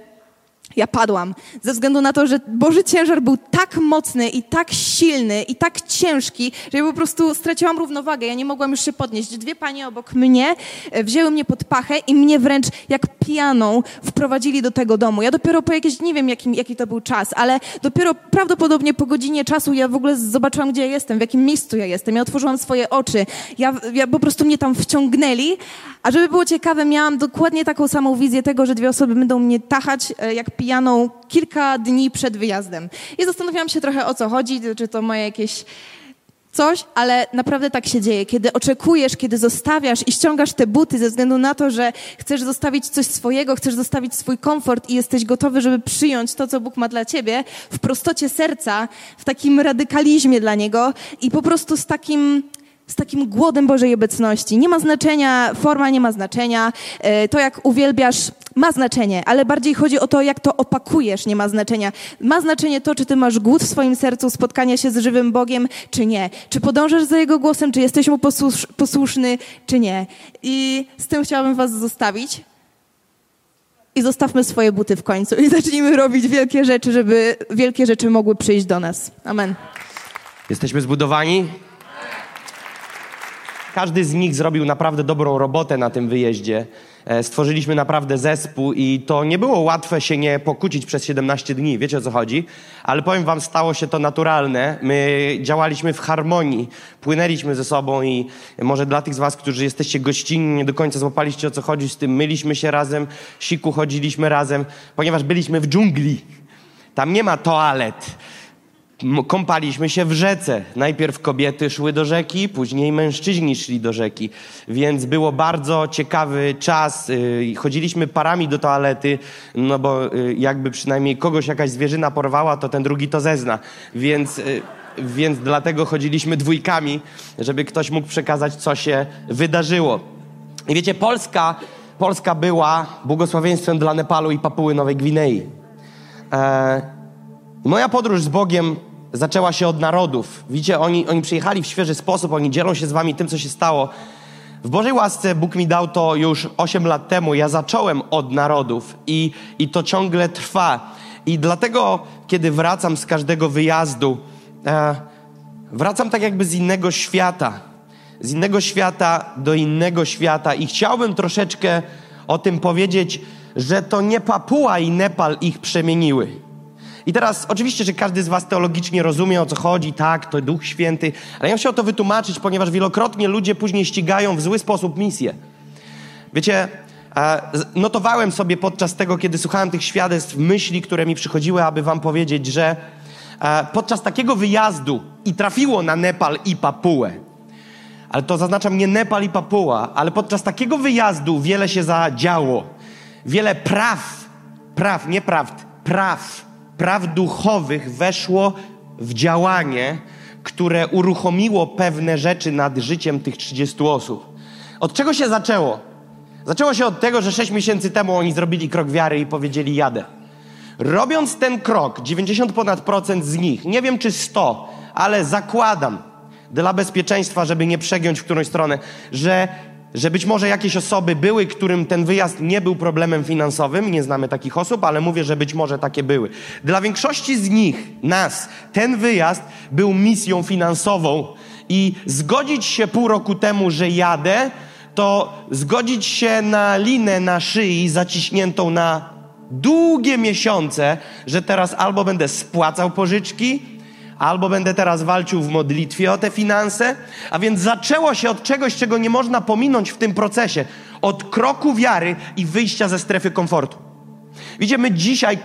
ja padłam. Ze względu na to, że Boży ciężar był tak mocny i tak silny i tak ciężki, że ja po prostu straciłam równowagę. Ja nie mogłam już się podnieść. Dwie panie obok mnie e, wzięły mnie pod pachę i mnie wręcz jak pijaną wprowadzili do tego domu. Ja dopiero po jakieś, nie wiem jaki, jaki to był czas, ale dopiero prawdopodobnie po godzinie czasu ja w ogóle zobaczyłam, gdzie ja jestem, w jakim miejscu ja jestem. Ja otworzyłam swoje oczy. Ja, ja po prostu mnie tam wciągnęli, a żeby było ciekawe, miałam dokładnie taką samą wizję tego, że dwie osoby będą mnie tachać e, jak pijaną kilka dni przed wyjazdem. I zastanawiałam się trochę o co chodzi, czy to moje jakieś coś, ale naprawdę tak się dzieje. Kiedy oczekujesz, kiedy zostawiasz i ściągasz te buty ze względu na to, że chcesz zostawić coś swojego, chcesz zostawić swój komfort i jesteś gotowy, żeby przyjąć to, co Bóg ma dla ciebie, w prostocie serca, w takim radykalizmie dla Niego i po prostu z takim z takim głodem Bożej obecności. Nie ma znaczenia, forma nie ma znaczenia, e, to jak uwielbiasz ma znaczenie, ale bardziej chodzi o to, jak to opakujesz, nie ma znaczenia. Ma znaczenie to, czy ty masz głód w swoim sercu spotkania się z żywym Bogiem, czy nie. Czy podążasz za Jego głosem, czy jesteś Mu posłusz, posłuszny, czy nie. I z tym chciałabym was zostawić. I zostawmy swoje buty w końcu i zacznijmy robić wielkie rzeczy, żeby wielkie rzeczy mogły przyjść do nas. Amen. Jesteśmy zbudowani? Każdy z nich zrobił naprawdę dobrą robotę na tym wyjeździe. E, stworzyliśmy naprawdę zespół i to nie było łatwe się nie pokłócić przez 17 dni, wiecie o co chodzi, ale powiem wam, stało się to naturalne. My działaliśmy w harmonii, płynęliśmy ze sobą i może dla tych z was, którzy jesteście gościnni, nie do końca złapaliście o co chodzi z tym, myliśmy się razem, siku chodziliśmy razem, ponieważ byliśmy w dżungli. Tam nie ma toalet kąpaliśmy się w rzece. Najpierw kobiety szły do rzeki, później mężczyźni szli do rzeki. Więc było bardzo ciekawy czas. Y, chodziliśmy parami do toalety, no bo y, jakby przynajmniej kogoś jakaś zwierzyna porwała, to ten drugi to zezna. Więc, y, więc dlatego chodziliśmy dwójkami, żeby ktoś mógł przekazać, co się wydarzyło. I wiecie, Polska Polska była błogosławieństwem dla Nepalu i Papuły Nowej Gwinei. E, moja podróż z Bogiem zaczęła się od narodów. Widzicie, oni, oni przyjechali w świeży sposób, oni dzielą się z wami tym, co się stało. W Bożej łasce Bóg mi dał to już 8 lat temu. Ja zacząłem od narodów i, i to ciągle trwa. I dlatego, kiedy wracam z każdego wyjazdu, e, wracam tak jakby z innego świata. Z innego świata do innego świata. I chciałbym troszeczkę o tym powiedzieć, że to nie Papua i Nepal ich przemieniły. I teraz oczywiście, że każdy z was teologicznie rozumie o co chodzi, tak, to Duch Święty, ale ja chciał to wytłumaczyć, ponieważ wielokrotnie ludzie później ścigają w zły sposób misję. Wiecie, e, notowałem sobie podczas tego, kiedy słuchałem tych świadectw, myśli, które mi przychodziły, aby wam powiedzieć, że e, podczas takiego wyjazdu i trafiło na Nepal i Papułę, ale to zaznaczam nie Nepal i Papuła, ale podczas takiego wyjazdu wiele się zadziało. Wiele praw, praw, nie prawd, praw, praw duchowych weszło w działanie, które uruchomiło pewne rzeczy nad życiem tych 30 osób. Od czego się zaczęło? Zaczęło się od tego, że 6 miesięcy temu oni zrobili krok wiary i powiedzieli jadę. Robiąc ten krok, 90 ponad procent z nich, nie wiem czy 100, ale zakładam dla bezpieczeństwa, żeby nie przegiąć w którąś stronę, że że być może jakieś osoby były, którym ten wyjazd nie był problemem finansowym, nie znamy takich osób, ale mówię, że być może takie były. Dla większości z nich, nas, ten wyjazd był misją finansową i zgodzić się pół roku temu, że jadę, to zgodzić się na linę na szyi zaciśniętą na długie miesiące, że teraz albo będę spłacał pożyczki, albo będę teraz walczył w modlitwie o te finanse. A więc zaczęło się od czegoś, czego nie można pominąć w tym procesie. Od kroku wiary i wyjścia ze strefy komfortu. Widzicie, my dzisiaj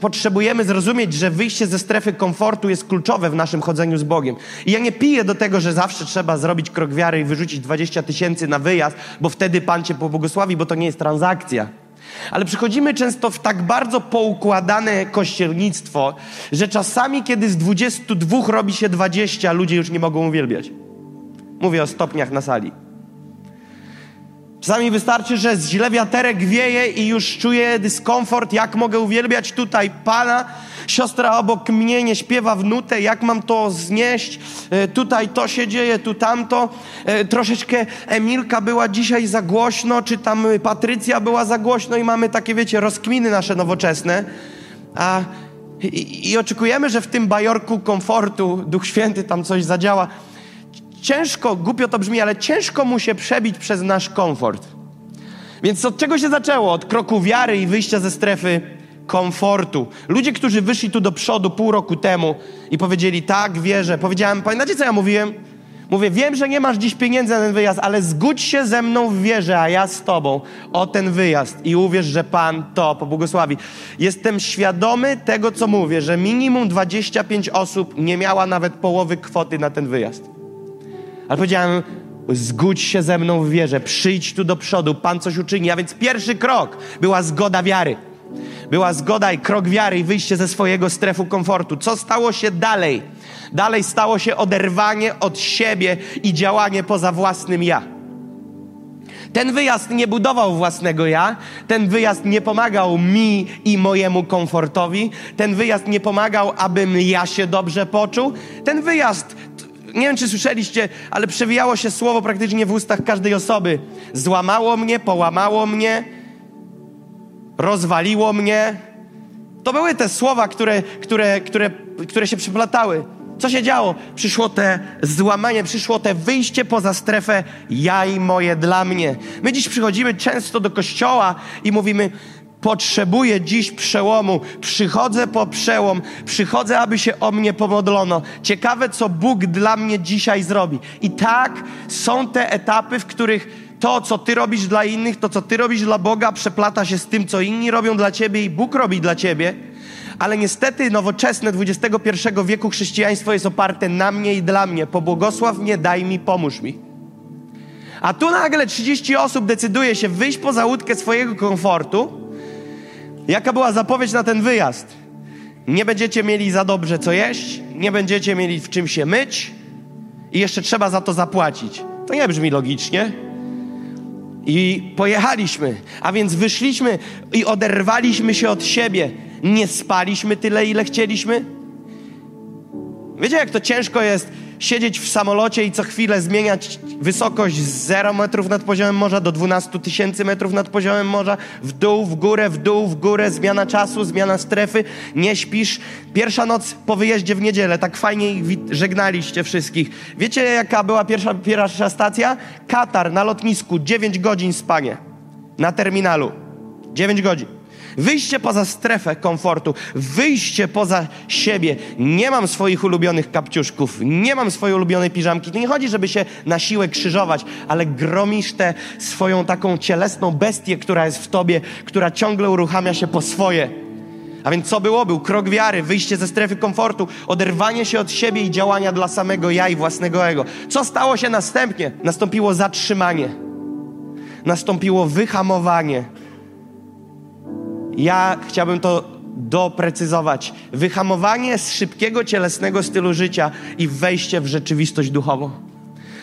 potrzebujemy zrozumieć, że wyjście ze strefy komfortu jest kluczowe w naszym chodzeniu z Bogiem. I ja nie piję do tego, że zawsze trzeba zrobić krok wiary i wyrzucić 20 tysięcy na wyjazd, bo wtedy Pan cię pobłogosławi, bo to nie jest transakcja. Ale przychodzimy często w tak bardzo poukładane kościelnictwo, że czasami, kiedy z 22 robi się 20, ludzie już nie mogą uwielbiać. Mówię o stopniach na sali. Czasami wystarczy, że źle wiaterek wieje i już czuję dyskomfort, jak mogę uwielbiać tutaj Pana. Siostra obok mnie nie śpiewa w nutę, jak mam to znieść. E, tutaj to się dzieje, tu tamto. E, troszeczkę Emilka była dzisiaj za głośno, czy tam Patrycja była za głośno i mamy takie, wiecie, rozkminy nasze nowoczesne. A, i, i oczekujemy, że w tym bajorku komfortu Duch Święty tam coś zadziała ciężko, głupio to brzmi, ale ciężko mu się przebić przez nasz komfort. Więc od czego się zaczęło? Od kroku wiary i wyjścia ze strefy komfortu. Ludzie, którzy wyszli tu do przodu pół roku temu i powiedzieli, tak, wierzę. Powiedziałem, pamiętacie, co ja mówiłem? Mówię, wiem, że nie masz dziś pieniędzy na ten wyjazd, ale zgódź się ze mną w wierze, a ja z tobą o ten wyjazd i uwierz, że Pan to pobłogosławi. Jestem świadomy tego, co mówię, że minimum 25 osób nie miała nawet połowy kwoty na ten wyjazd. Ale powiedziałem, zgódź się ze mną w wierze, przyjdź tu do przodu, Pan coś uczyni. A więc pierwszy krok była zgoda wiary. Była zgoda i krok wiary i wyjście ze swojego strefu komfortu. Co stało się dalej? Dalej stało się oderwanie od siebie i działanie poza własnym ja. Ten wyjazd nie budował własnego ja, ten wyjazd nie pomagał mi i mojemu komfortowi, ten wyjazd nie pomagał, abym ja się dobrze poczuł. Ten wyjazd nie wiem, czy słyszeliście, ale przewijało się słowo praktycznie w ustach każdej osoby. Złamało mnie, połamało mnie, rozwaliło mnie. To były te słowa, które, które, które, które się przyplatały. Co się działo? Przyszło te złamanie, przyszło te wyjście poza strefę ja i moje dla mnie. My dziś przychodzimy często do kościoła i mówimy, Potrzebuję dziś przełomu. Przychodzę po przełom. Przychodzę, aby się o mnie pomodlono. Ciekawe, co Bóg dla mnie dzisiaj zrobi. I tak są te etapy, w których to, co ty robisz dla innych, to, co ty robisz dla Boga, przeplata się z tym, co inni robią dla ciebie i Bóg robi dla ciebie. Ale niestety nowoczesne XXI wieku chrześcijaństwo jest oparte na mnie i dla mnie. Pobłogosław mnie, daj mi, pomóż mi. A tu nagle 30 osób decyduje się wyjść poza łódkę swojego komfortu Jaka była zapowiedź na ten wyjazd? Nie będziecie mieli za dobrze co jeść, nie będziecie mieli w czym się myć i jeszcze trzeba za to zapłacić. To nie brzmi logicznie. I pojechaliśmy, a więc wyszliśmy i oderwaliśmy się od siebie. Nie spaliśmy tyle, ile chcieliśmy. Wiecie, jak to ciężko jest siedzieć w samolocie i co chwilę zmieniać wysokość z 0 metrów nad poziomem morza do 12 tysięcy metrów nad poziomem morza, w dół, w górę, w dół, w górę, zmiana czasu, zmiana strefy, nie śpisz. Pierwsza noc po wyjeździe w niedzielę, tak fajnie żegnaliście wszystkich. Wiecie, jaka była pierwsza, pierwsza stacja? Katar na lotnisku, 9 godzin spanie na terminalu. 9 godzin. Wyjście poza strefę komfortu, wyjście poza siebie. Nie mam swoich ulubionych kapciuszków, nie mam swojej ulubionej piżamki. To nie chodzi, żeby się na siłę krzyżować, ale gromisz tę swoją taką cielesną bestię, która jest w tobie, która ciągle uruchamia się po swoje. A więc co było? Był krok wiary, wyjście ze strefy komfortu, oderwanie się od siebie i działania dla samego ja i własnego ego. Co stało się następnie? Nastąpiło zatrzymanie. Nastąpiło wyhamowanie ja chciałbym to doprecyzować. Wyhamowanie z szybkiego, cielesnego stylu życia i wejście w rzeczywistość duchową.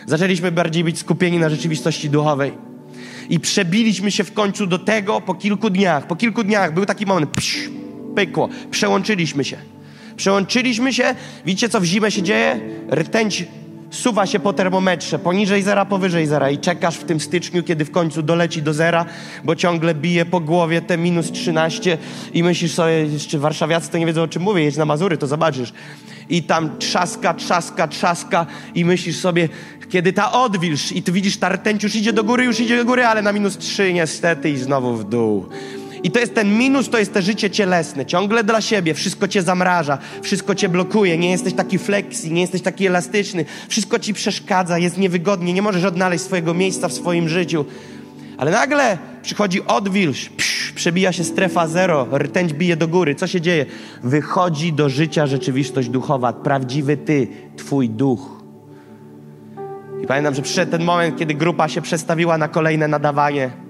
Zaczęliśmy bardziej być skupieni na rzeczywistości duchowej. I przebiliśmy się w końcu do tego po kilku dniach. Po kilku dniach był taki moment, psz, pykło, przełączyliśmy się. Przełączyliśmy się, widzicie co w zimę się dzieje? Rtęć suwa się po termometrze, poniżej zera, powyżej zera i czekasz w tym styczniu, kiedy w końcu doleci do zera, bo ciągle bije po głowie te minus 13 i myślisz sobie, jeszcze warszawiacy to nie wiedzą o czym mówię, jedź na Mazury, to zobaczysz. I tam trzaska, trzaska, trzaska i myślisz sobie, kiedy ta odwilż i ty widzisz, ta rtęć już idzie do góry, już idzie do góry, ale na minus 3 niestety i znowu w dół. I to jest ten minus, to jest te życie cielesne. Ciągle dla siebie, wszystko cię zamraża, wszystko cię blokuje, nie jesteś taki flexi, nie jesteś taki elastyczny, wszystko ci przeszkadza, jest niewygodnie, nie możesz odnaleźć swojego miejsca w swoim życiu. Ale nagle przychodzi odwilż, psz, przebija się strefa zero, rtęć bije do góry. Co się dzieje? Wychodzi do życia rzeczywistość duchowa, prawdziwy ty, twój duch. I pamiętam, że przyszedł ten moment, kiedy grupa się przestawiła na kolejne nadawanie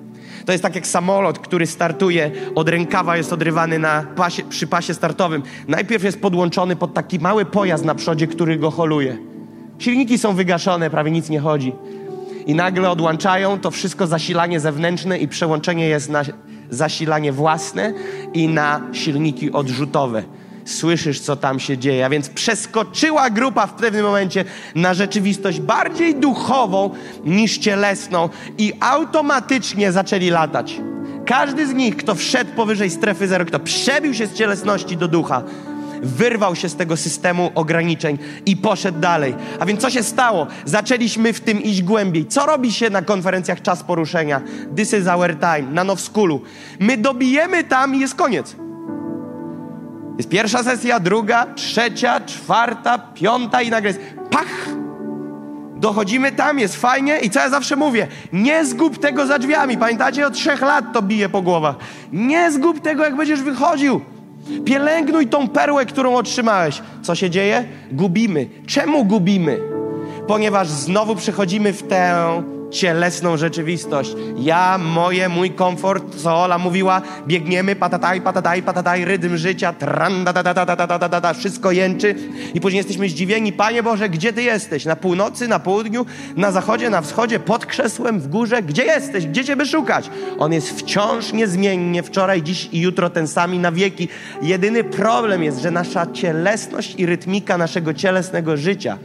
to jest tak jak samolot, który startuje, od rękawa jest odrywany na pasie, przy pasie startowym. Najpierw jest podłączony pod taki mały pojazd na przodzie, który go holuje. Silniki są wygaszone, prawie nic nie chodzi. I nagle odłączają to wszystko zasilanie zewnętrzne i przełączenie jest na zasilanie własne i na silniki odrzutowe słyszysz, co tam się dzieje. A więc przeskoczyła grupa w pewnym momencie na rzeczywistość bardziej duchową niż cielesną i automatycznie zaczęli latać. Każdy z nich, kto wszedł powyżej strefy zero, kto przebił się z cielesności do ducha, wyrwał się z tego systemu ograniczeń i poszedł dalej. A więc co się stało? Zaczęliśmy w tym iść głębiej. Co robi się na konferencjach Czas Poruszenia? This is our time, na Now Schoolu. My dobijemy tam i jest koniec. Jest pierwsza sesja, druga, trzecia, czwarta, piąta i nagle jest pach! Dochodzimy tam, jest fajnie i co ja zawsze mówię, nie zgub tego za drzwiami. Pamiętacie, od trzech lat to bije po głowach. Nie zgub tego, jak będziesz wychodził. Pielęgnuj tą perłę, którą otrzymałeś. Co się dzieje? Gubimy. Czemu gubimy? Ponieważ znowu przechodzimy w tę cielesną rzeczywistość. Ja, moje, mój komfort, co Ola mówiła, biegniemy, patataj, patataj, patataj, rytm życia, tran, da, da, da, da, da, da, da, da, wszystko jęczy i później jesteśmy zdziwieni, Panie Boże, gdzie Ty jesteś? Na północy, na południu, na zachodzie, na wschodzie, pod krzesłem, w górze? Gdzie jesteś? Gdzie Ciebie szukać? On jest wciąż niezmiennie, wczoraj, dziś i jutro ten sami na wieki. Jedyny problem jest, że nasza cielesność i rytmika naszego cielesnego życia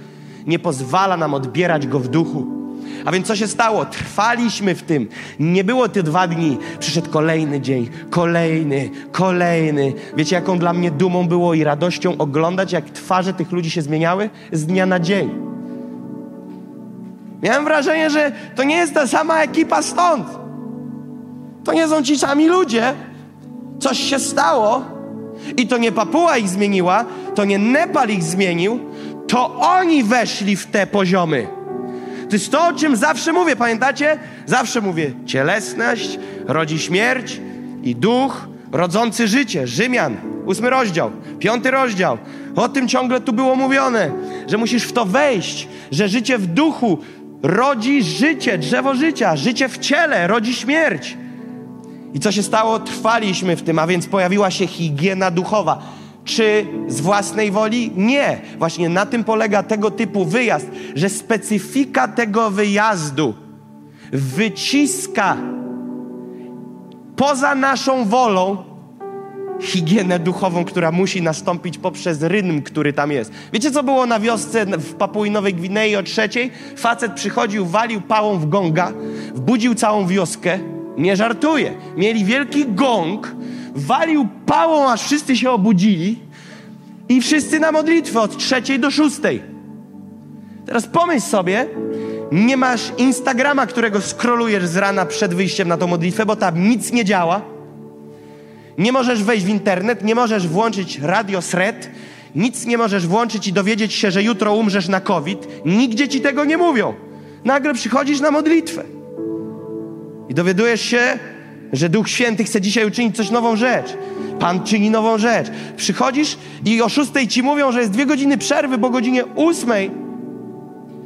nie pozwala nam odbierać go w duchu. A więc co się stało? Trwaliśmy w tym. Nie było te dwa dni. Przyszedł kolejny dzień, kolejny, kolejny. Wiecie, jaką dla mnie dumą było i radością oglądać, jak twarze tych ludzi się zmieniały z dnia na dzień. Miałem wrażenie, że to nie jest ta sama ekipa stąd. To nie są ci sami ludzie. Coś się stało i to nie Papua ich zmieniła, to nie Nepal ich zmienił, to oni weszli w te poziomy. To jest to, o czym zawsze mówię, pamiętacie? Zawsze mówię, cielesność rodzi śmierć i duch rodzący życie. Rzymian, ósmy rozdział, piąty rozdział. O tym ciągle tu było mówione, że musisz w to wejść, że życie w duchu rodzi życie, drzewo życia, życie w ciele rodzi śmierć. I co się stało? Trwaliśmy w tym, a więc pojawiła się higiena duchowa. Czy z własnej woli? Nie. Właśnie na tym polega tego typu wyjazd, że specyfika tego wyjazdu wyciska poza naszą wolą higienę duchową, która musi nastąpić poprzez rytm, który tam jest. Wiecie, co było na wiosce w Papui Nowej Gwinei o trzeciej? Facet przychodził, walił pałą w gonga, wbudził całą wioskę. Nie żartuję. Mieli wielki gong, walił pałą, aż wszyscy się obudzili i wszyscy na modlitwę od trzeciej do szóstej. Teraz pomyśl sobie, nie masz Instagrama, którego skrolujesz z rana przed wyjściem na tą modlitwę, bo tam nic nie działa. Nie możesz wejść w internet, nie możesz włączyć radio Sred, nic nie możesz włączyć i dowiedzieć się, że jutro umrzesz na COVID. Nigdzie ci tego nie mówią. Nagle przychodzisz na modlitwę i dowiadujesz się, że Duch Święty chce dzisiaj uczynić coś nową rzecz. Pan czyni nową rzecz. Przychodzisz i o szóstej ci mówią, że jest dwie godziny przerwy, bo godzinie ósmej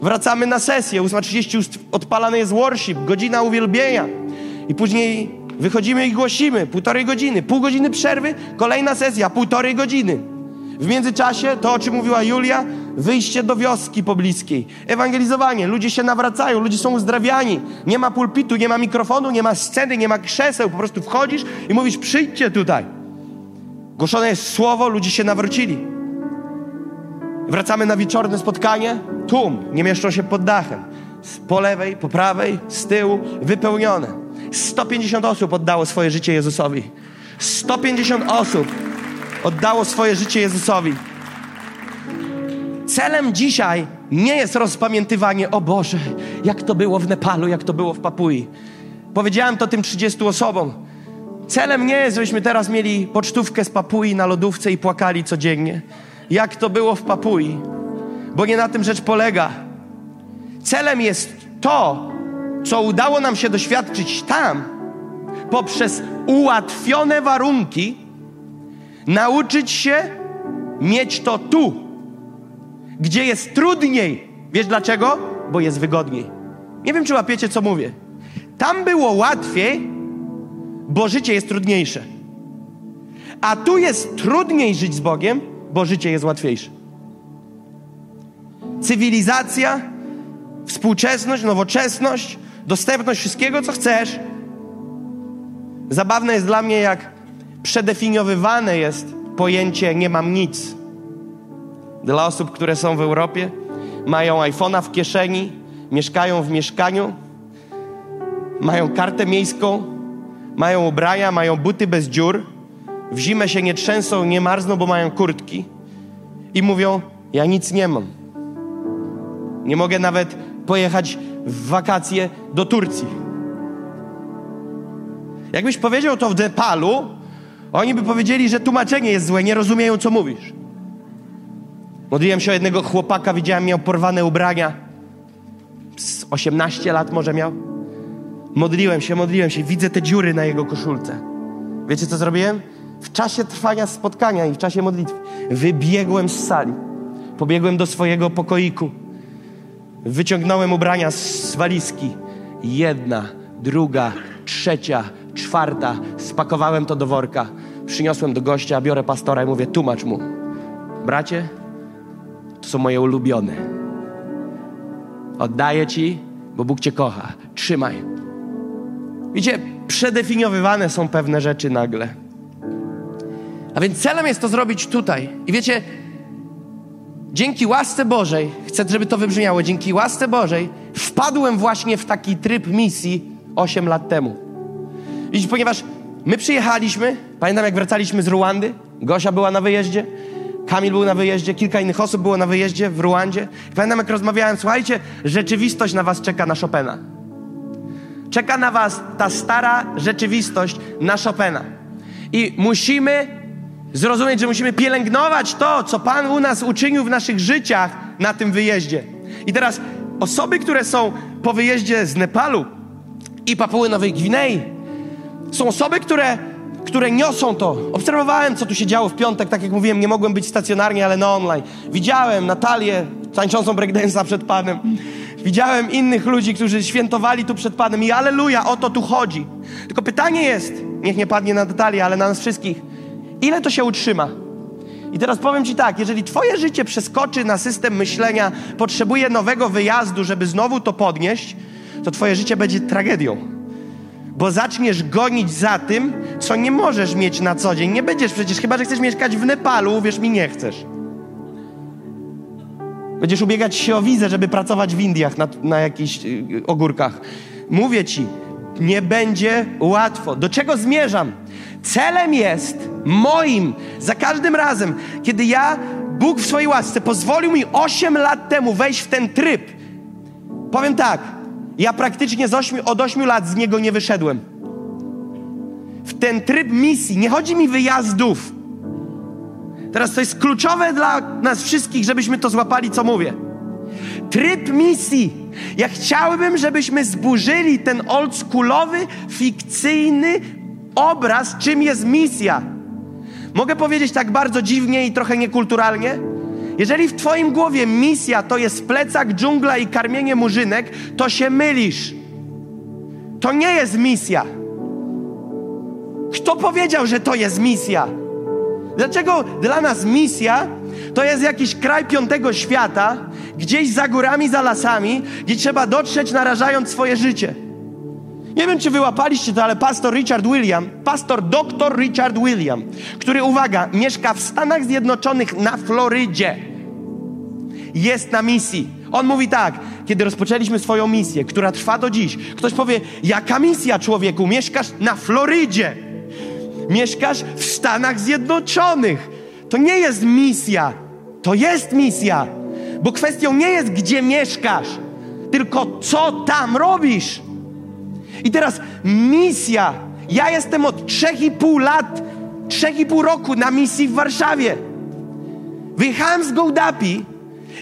wracamy na sesję. 8.30 odpalany jest worship, godzina uwielbienia. I później wychodzimy i głosimy. Półtorej godziny. Pół godziny przerwy, kolejna sesja, półtorej godziny. W międzyczasie, to o czym mówiła Julia, wyjście do wioski pobliskiej, ewangelizowanie, ludzie się nawracają, ludzie są uzdrawiani. Nie ma pulpitu, nie ma mikrofonu, nie ma sceny, nie ma krzeseł, po prostu wchodzisz i mówisz: przyjdźcie tutaj. Głoszone jest słowo, ludzie się nawrócili. Wracamy na wieczorne spotkanie, tłum, nie mieszczą się pod dachem. Po lewej, po prawej, z tyłu, wypełnione. 150 osób oddało swoje życie Jezusowi. 150 osób oddało swoje życie Jezusowi. Celem dzisiaj nie jest rozpamiętywanie, o Boże, jak to było w Nepalu, jak to było w Papui. Powiedziałem to tym 30 osobom. Celem nie jest, żebyśmy teraz mieli pocztówkę z Papui na lodówce i płakali codziennie. Jak to było w Papui. Bo nie na tym rzecz polega. Celem jest to, co udało nam się doświadczyć tam, poprzez ułatwione warunki, nauczyć się mieć to tu, gdzie jest trudniej. Wiesz dlaczego? Bo jest wygodniej. Nie wiem, czy łapiecie, co mówię. Tam było łatwiej, bo życie jest trudniejsze. A tu jest trudniej żyć z Bogiem, bo życie jest łatwiejsze. Cywilizacja, współczesność, nowoczesność, dostępność wszystkiego, co chcesz. Zabawne jest dla mnie, jak przedefiniowywane jest pojęcie nie mam nic. Dla osób, które są w Europie, mają iPhone'a w kieszeni, mieszkają w mieszkaniu, mają kartę miejską, mają ubrania, mają buty bez dziur, w zimę się nie trzęsą, nie marzną, bo mają kurtki i mówią: Ja nic nie mam. Nie mogę nawet pojechać w wakacje do Turcji. Jakbyś powiedział to w Nepalu, oni by powiedzieli, że tłumaczenie jest złe, nie rozumieją, co mówisz. Modliłem się o jednego chłopaka, widziałem, miał porwane ubrania. Z 18 lat może miał. Modliłem się, modliłem się, widzę te dziury na jego koszulce. Wiecie, co zrobiłem? W czasie trwania spotkania i w czasie modlitwy wybiegłem z sali. Pobiegłem do swojego pokoiku. Wyciągnąłem ubrania z walizki. Jedna, druga, trzecia, czwarta. Spakowałem to do worka. Przyniosłem do gościa, biorę pastora i mówię, tłumacz mu. Bracie, są moje ulubione. Oddaję ci, bo Bóg cię kocha. Trzymaj. Widzicie, przedefiniowywane są pewne rzeczy nagle. A więc celem jest to zrobić tutaj. I wiecie, dzięki łasce Bożej, chcę, żeby to wybrzmiało, dzięki łasce Bożej wpadłem właśnie w taki tryb misji 8 lat temu. Widzicie, ponieważ my przyjechaliśmy, pamiętam jak wracaliśmy z Ruandy, Gosia była na wyjeździe, Kamil był na wyjeździe, kilka innych osób było na wyjeździe w Ruandzie. Pamiętam jak rozmawiałem, słuchajcie, rzeczywistość na was czeka na Chopina. Czeka na was ta stara rzeczywistość na Chopina. I musimy zrozumieć, że musimy pielęgnować to, co Pan u nas uczynił w naszych życiach na tym wyjeździe. I teraz osoby, które są po wyjeździe z Nepalu i Papuły Nowej Gwinei, są osoby, które, które niosą to. Obserwowałem, co tu się działo w piątek, tak jak mówiłem, nie mogłem być stacjonarnie, ale na online. Widziałem Natalię tańczącą breakdance'a przed Panem. Widziałem innych ludzi, którzy świętowali tu przed Panem i aleluja, o to tu chodzi. Tylko pytanie jest, niech nie padnie na Natalię, ale na nas wszystkich, ile to się utrzyma? I teraz powiem Ci tak, jeżeli Twoje życie przeskoczy na system myślenia, potrzebuje nowego wyjazdu, żeby znowu to podnieść, to twoje życie będzie tragedią. Bo zaczniesz gonić za tym, co nie możesz mieć na co dzień. Nie będziesz przecież, chyba że chcesz mieszkać w Nepalu, uwierz mi, nie chcesz. Będziesz ubiegać się o wizę, żeby pracować w Indiach na, na jakichś y, ogórkach. Mówię ci, nie będzie łatwo. Do czego zmierzam? Celem jest moim, za każdym razem, kiedy ja, Bóg w swojej łasce, pozwolił mi 8 lat temu wejść w ten tryb. Powiem tak, ja praktycznie 8, od 8 lat z niego nie wyszedłem. W ten tryb misji, nie chodzi mi wyjazdów. Teraz to jest kluczowe dla nas wszystkich, żebyśmy to złapali, co mówię. Tryb misji. Ja chciałbym, żebyśmy zburzyli ten oldschoolowy, fikcyjny obraz, czym jest misja. Mogę powiedzieć tak bardzo dziwnie i trochę niekulturalnie? Jeżeli w Twoim głowie misja to jest plecak, dżungla i karmienie murzynek, to się mylisz. To nie jest misja. Kto powiedział, że to jest misja? Dlaczego dla nas misja to jest jakiś kraj piątego świata, gdzieś za górami, za lasami, gdzie trzeba dotrzeć narażając swoje życie? Nie wiem, czy wyłapaliście to, ale pastor Richard William, pastor doktor Richard William, który, uwaga, mieszka w Stanach Zjednoczonych na Florydzie, jest na misji. On mówi tak, kiedy rozpoczęliśmy swoją misję, która trwa do dziś, ktoś powie, jaka misja człowieku? Mieszkasz na Florydzie. Mieszkasz w Stanach Zjednoczonych. To nie jest misja. To jest misja. Bo kwestią nie jest, gdzie mieszkasz, tylko co tam robisz. I teraz misja. Ja jestem od 3,5 lat, 3,5 roku na misji w Warszawie. Wyjechałem z Gołdapi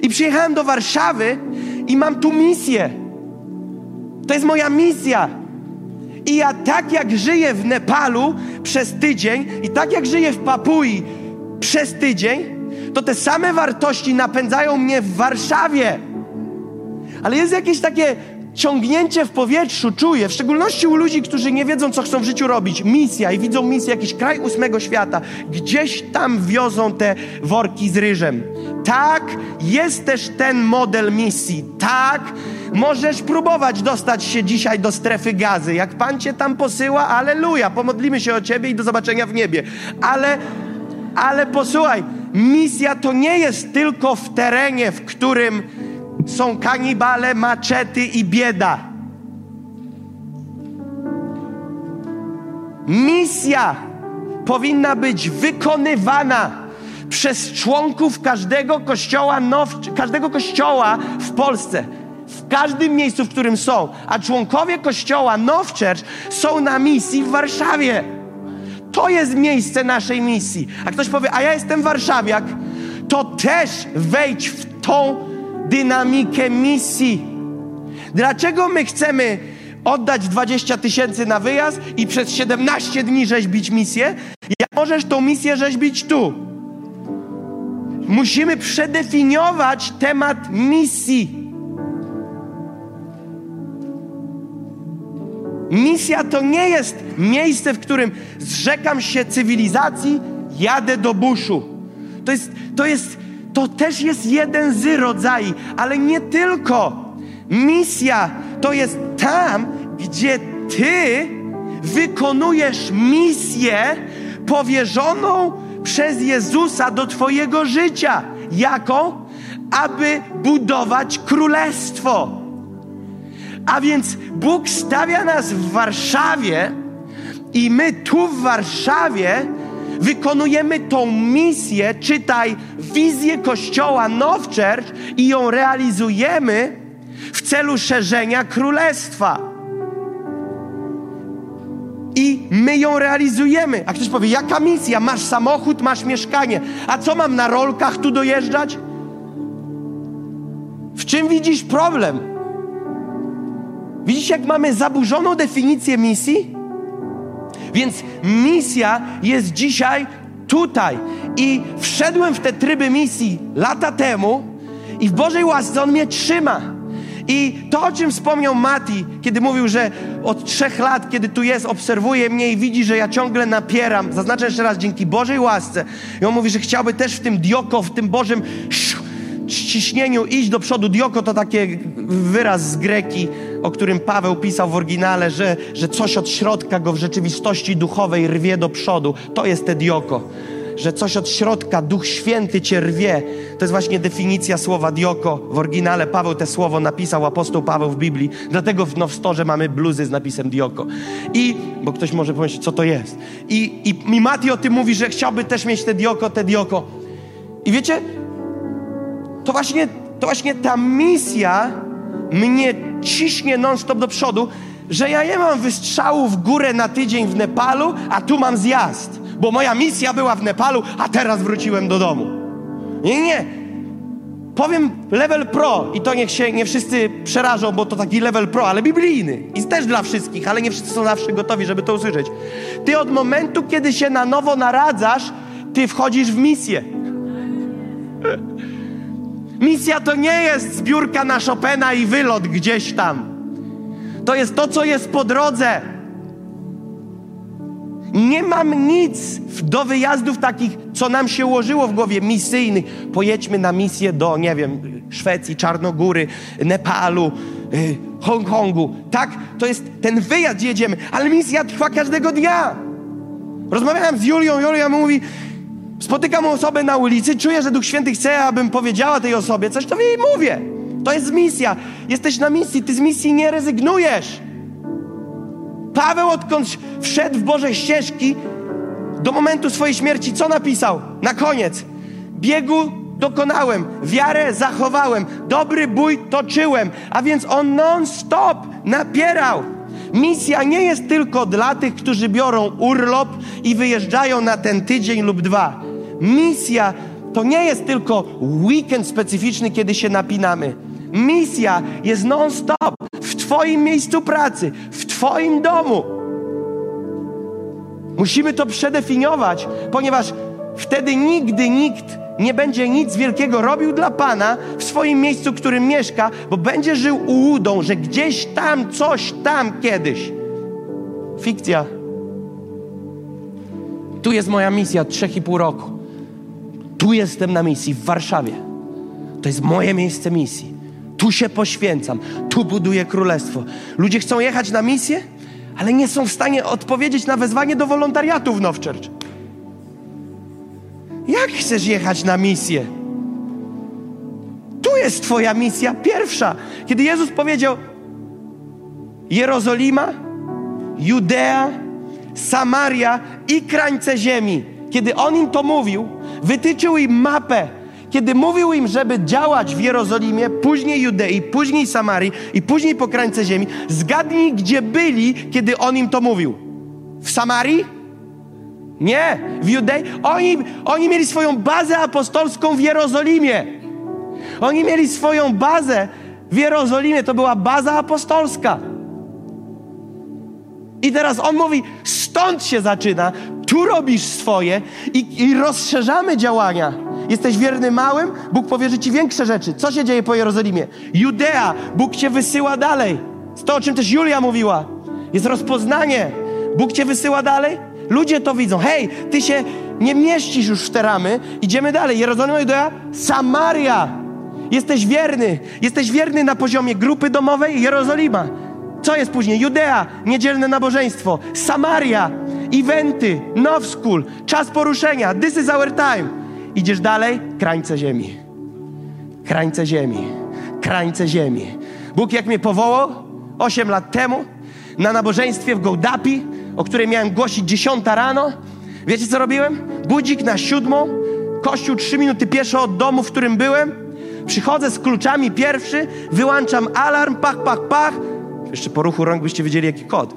i przyjechałem do Warszawy i mam tu misję. To jest moja misja. I ja tak jak żyję w Nepalu przez tydzień i tak jak żyję w Papui przez tydzień, to te same wartości napędzają mnie w Warszawie. Ale jest jakieś takie ciągnięcie w powietrzu, czuję, w szczególności u ludzi, którzy nie wiedzą, co chcą w życiu robić. Misja i widzą misję, jakiś kraj ósmego świata. Gdzieś tam wiozą te worki z ryżem. Tak, jest też ten model misji. Tak, możesz próbować dostać się dzisiaj do strefy gazy. Jak Pan Cię tam posyła, aleluja, pomodlimy się o Ciebie i do zobaczenia w niebie. Ale, ale posłuchaj, misja to nie jest tylko w terenie, w którym są kanibale, maczety i bieda. Misja powinna być wykonywana przez członków każdego kościoła, now, każdego kościoła w Polsce. W każdym miejscu, w którym są. A członkowie kościoła Now Church są na misji w Warszawie. To jest miejsce naszej misji. A ktoś powie, a ja jestem warszawiak, to też wejdź w tą dynamikę misji. Dlaczego my chcemy oddać 20 tysięcy na wyjazd i przez 17 dni rzeźbić misję? Jak możesz tą misję rzeźbić tu? Musimy przedefiniować temat misji. Misja to nie jest miejsce, w którym zrzekam się cywilizacji, jadę do buszu. To jest, to jest, to też jest jeden z rodzajów, ale nie tylko. Misja to jest tam, gdzie ty wykonujesz misję powierzoną przez Jezusa do Twojego życia. Jaką? Aby budować królestwo. A więc Bóg stawia nas w Warszawie i my tu w Warszawie wykonujemy tą misję, czytaj wizję Kościoła Now Church i ją realizujemy w celu szerzenia królestwa. I my ją realizujemy. A ktoś powie, jaka misja? Masz samochód, masz mieszkanie. A co mam na rolkach tu dojeżdżać? W czym widzisz problem? Widzisz, jak mamy zaburzoną definicję misji? Więc misja jest dzisiaj tutaj. I wszedłem w te tryby misji lata temu i w Bożej łasce On mnie trzyma. I to, o czym wspomniał Mati, kiedy mówił, że od trzech lat, kiedy tu jest, obserwuje mnie i widzi, że ja ciągle napieram. Zaznaczę jeszcze raz, dzięki Bożej łasce. I on mówi, że chciałby też w tym dioko, w tym Bożym ciśnieniu iść do przodu. Dioko to taki wyraz z greki, o którym Paweł pisał w oryginale, że, że coś od środka go w rzeczywistości duchowej rwie do przodu. To jest te dioko że coś od środka, Duch Święty cię rwie. To jest właśnie definicja słowa dioko. W oryginale Paweł te słowo napisał, apostoł Paweł w Biblii. Dlatego w Nowstorze mamy bluzy z napisem dioko. I, bo ktoś może pomyśleć, co to jest. I, i, i Mati o tym mówi, że chciałby też mieć te dioko, te dioko. I wiecie, to właśnie, to właśnie ta misja mnie ciśnie non-stop do przodu, że ja nie mam wystrzału w górę na tydzień w Nepalu, a tu mam zjazd bo moja misja była w Nepalu, a teraz wróciłem do domu. Nie, nie. Powiem level pro i to niech się nie wszyscy przerażą, bo to taki level pro, ale biblijny. I też dla wszystkich, ale nie wszyscy są zawsze gotowi, żeby to usłyszeć. Ty od momentu, kiedy się na nowo naradzasz, ty wchodzisz w misję. Misja to nie jest zbiórka na Chopina i wylot gdzieś tam. To jest to, co jest po drodze. Nie mam nic do wyjazdów takich, co nam się ułożyło w głowie, misyjnych. Pojedźmy na misję do, nie wiem, Szwecji, Czarnogóry, Nepalu, y, Hongkongu. Tak, to jest ten wyjazd, jedziemy, ale misja trwa każdego dnia. Rozmawiałem z Julią, Julia mówi, spotykam osobę na ulicy, czuję, że Duch Święty chce, abym powiedziała tej osobie coś, to jej mówię. To jest misja. Jesteś na misji, ty z misji nie rezygnujesz. Paweł odkąd wszedł w Boże ścieżki do momentu swojej śmierci, co napisał? Na koniec. Biegu dokonałem, wiarę zachowałem, dobry bój toczyłem, a więc on non-stop napierał. Misja nie jest tylko dla tych, którzy biorą urlop i wyjeżdżają na ten tydzień lub dwa. Misja to nie jest tylko weekend specyficzny, kiedy się napinamy. Misja jest non-stop w Twoim miejscu pracy, w Twoim domu. Musimy to przedefiniować, ponieważ wtedy nigdy nikt nie będzie nic wielkiego robił dla Pana w swoim miejscu, w którym mieszka, bo będzie żył ułudą, że gdzieś tam, coś tam kiedyś. Fikcja. Tu jest moja misja trzech i pół roku. Tu jestem na misji w Warszawie. To jest moje miejsce misji. Tu się poświęcam, tu buduję królestwo. Ludzie chcą jechać na misję, ale nie są w stanie odpowiedzieć na wezwanie do wolontariatu w Nowchurch. Jak chcesz jechać na misję? Tu jest Twoja misja pierwsza. Kiedy Jezus powiedział: Jerozolima, Judea, Samaria i krańce ziemi, kiedy On im to mówił, wytyczył im mapę kiedy mówił im, żeby działać w Jerozolimie, później Judei, później Samarii i później po krańce ziemi, zgadnij, gdzie byli, kiedy on im to mówił. W Samarii? Nie, w Judei. Oni, oni mieli swoją bazę apostolską w Jerozolimie. Oni mieli swoją bazę w Jerozolimie, to była baza apostolska. I teraz on mówi, stąd się zaczyna, tu robisz swoje i, i rozszerzamy działania. Jesteś wierny małym, Bóg powierzy ci większe rzeczy. Co się dzieje po Jerozolimie? Judea, Bóg cię wysyła dalej. To, o czym też Julia mówiła. Jest rozpoznanie. Bóg cię wysyła dalej. Ludzie to widzą. Hej, ty się nie mieścisz już w te ramy. Idziemy dalej. Jerozolima, Judea, Samaria. Jesteś wierny. Jesteś wierny na poziomie grupy domowej Jerozolima. Co jest później? Judea, niedzielne nabożeństwo. Samaria, eventy, Now School, czas poruszenia. This is our time. Idziesz dalej, krańce ziemi. Krańce ziemi. Krańce ziemi. Bóg jak mnie powołał 8 lat temu na nabożeństwie w Gołdapi, o której miałem głosić 10 rano, wiecie co robiłem? Budzik na siódmą, kościół trzy minuty pieszo od domu, w którym byłem. Przychodzę z kluczami pierwszy, wyłączam alarm, pach, pach, pach. Jeszcze po ruchu rąk byście wiedzieli, jaki kod.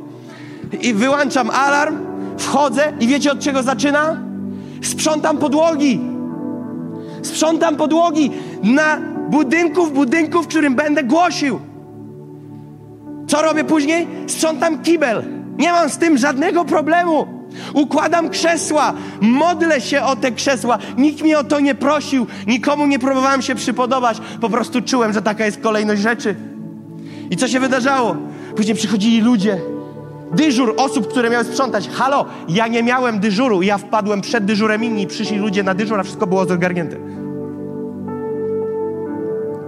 I wyłączam alarm, wchodzę i wiecie od czego zaczyna? Sprzątam podłogi. Sprzątam podłogi na budynku w budynku, w którym będę głosił. Co robię później? Sprzątam kibel. Nie mam z tym żadnego problemu. Układam krzesła, modlę się o te krzesła. Nikt mnie o to nie prosił, nikomu nie próbowałem się przypodobać. Po prostu czułem, że taka jest kolejność rzeczy. I co się wydarzało? Później przychodzili ludzie, dyżur osób, które miały sprzątać. Halo, ja nie miałem dyżuru, ja wpadłem przed dyżurem inni, przyszli ludzie na dyżur, a wszystko było zorgarnięte.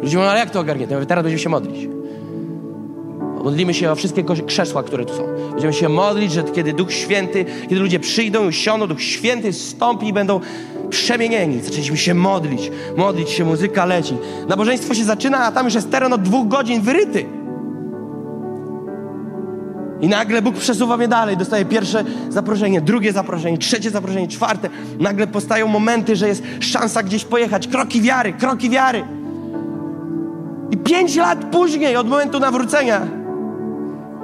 Ludzie mówią, ale jak to ogarnięte? Ja mówię, teraz będziemy się modlić. Modlimy się o wszystkie krzesła, które tu są. Będziemy się modlić, że kiedy Duch Święty, kiedy ludzie przyjdą i usiądą, Duch Święty stąpi i będą przemienieni. Zaczęliśmy się modlić, modlić się, muzyka leci. Nabożeństwo się zaczyna, a tam już jest teren od dwóch godzin wyryty. I nagle Bóg przesuwa mnie dalej, dostaje pierwsze zaproszenie, drugie zaproszenie, trzecie zaproszenie, czwarte. Nagle powstają momenty, że jest szansa gdzieś pojechać. Kroki wiary, kroki wiary. I pięć lat później, od momentu nawrócenia,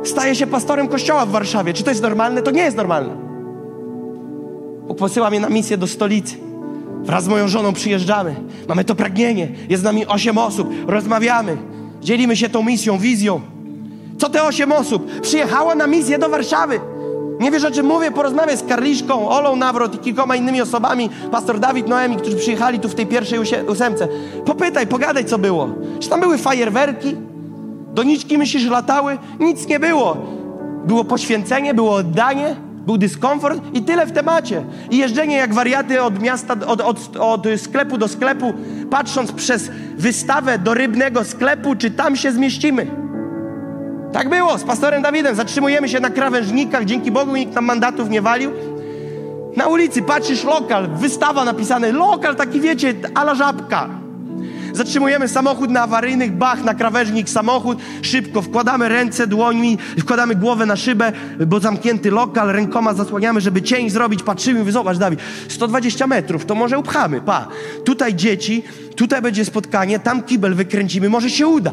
staje się pastorem kościoła w Warszawie. Czy to jest normalne? To nie jest normalne. Bóg posyła mnie na misję do stolicy. Wraz z moją żoną przyjeżdżamy. Mamy to pragnienie. Jest z nami osiem osób. Rozmawiamy. Dzielimy się tą misją, wizją. Co te osiem osób? Przyjechało na misję do Warszawy. Nie wiesz o czym mówię? Porozmawiaj z Karliszką, Olą Nawrot i kilkoma innymi osobami, pastor Dawid Noemi, którzy przyjechali tu w tej pierwszej ósemce. Popytaj, pogadaj, co było. Czy tam były fajerwerki? Doniczki myślisz, latały? Nic nie było. Było poświęcenie, było oddanie, był dyskomfort i tyle w temacie. I jeżdżenie jak wariaty od miasta, od, od, od sklepu do sklepu, patrząc przez wystawę do rybnego sklepu, czy tam się zmieścimy. Tak było z pastorem Dawidem. Zatrzymujemy się na krawężnikach, dzięki Bogu nikt tam mandatów nie walił. Na ulicy patrzysz lokal, wystawa napisane, lokal taki wiecie, ala żabka. Zatrzymujemy samochód na awaryjnych, bach, na krawężnik samochód, szybko wkładamy ręce dłońmi, wkładamy głowę na szybę, bo zamknięty lokal, rękoma zasłaniamy, żeby cień zrobić, patrzymy, mówię, zobacz Dawid, 120 metrów, to może upchamy, pa. Tutaj dzieci, tutaj będzie spotkanie, tam kibel wykręcimy, może się uda.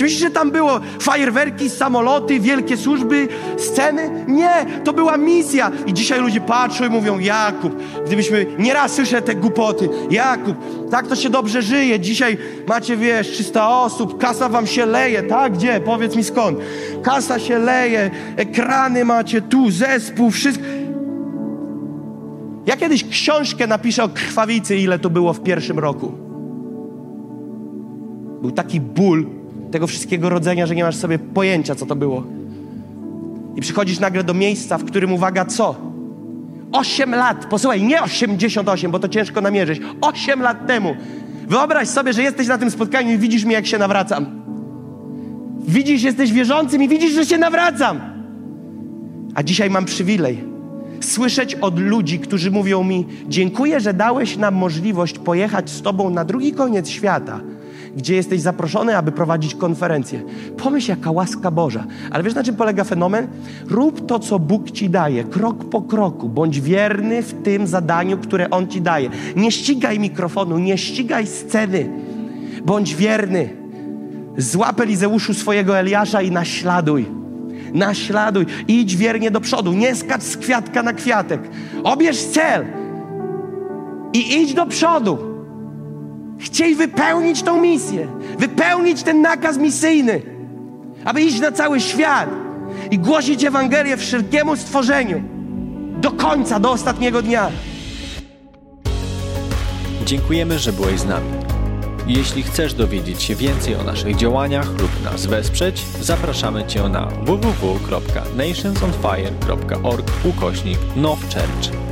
Czy myślisz, że tam było fajerwerki, samoloty, wielkie służby, sceny? Nie, to była misja. I dzisiaj ludzie patrzą i mówią, Jakub, gdybyśmy, nieraz słyszę te głupoty, Jakub, tak to się dobrze żyje. Dzisiaj macie, wiesz, 300 osób, kasa wam się leje, tak? Gdzie? Powiedz mi skąd. Kasa się leje, ekrany macie tu, zespół, wszystko. Ja kiedyś książkę napiszę o krwawicy, ile to było w pierwszym roku. Był taki ból, tego wszystkiego rodzenia, że nie masz sobie pojęcia, co to było. I przychodzisz nagle do miejsca, w którym uwaga, co? Osiem lat, posłuchaj, nie 88, bo to ciężko namierzyć. Osiem lat temu. Wyobraź sobie, że jesteś na tym spotkaniu i widzisz mnie, jak się nawracam. Widzisz, jesteś wierzącym i widzisz, że się nawracam. A dzisiaj mam przywilej słyszeć od ludzi, którzy mówią mi: Dziękuję, że dałeś nam możliwość pojechać z Tobą na drugi koniec świata gdzie jesteś zaproszony, aby prowadzić konferencję. Pomyśl, jaka łaska Boża. Ale wiesz, na czym polega fenomen? Rób to, co Bóg ci daje, krok po kroku. Bądź wierny w tym zadaniu, które On ci daje. Nie ścigaj mikrofonu, nie ścigaj sceny. Bądź wierny. Złap Elizeuszu swojego Eliasza i naśladuj. Naśladuj. Idź wiernie do przodu. Nie skacz z kwiatka na kwiatek. Obierz cel i idź do przodu. Chcieli wypełnić tą misję, wypełnić ten nakaz misyjny, aby iść na cały świat i głosić Ewangelię wszelkiemu stworzeniu do końca, do ostatniego dnia. Dziękujemy, że byłeś z nami. Jeśli chcesz dowiedzieć się więcej o naszych działaniach lub nas wesprzeć, zapraszamy Cię na www.nationsonfire.org ukośnik Now Church.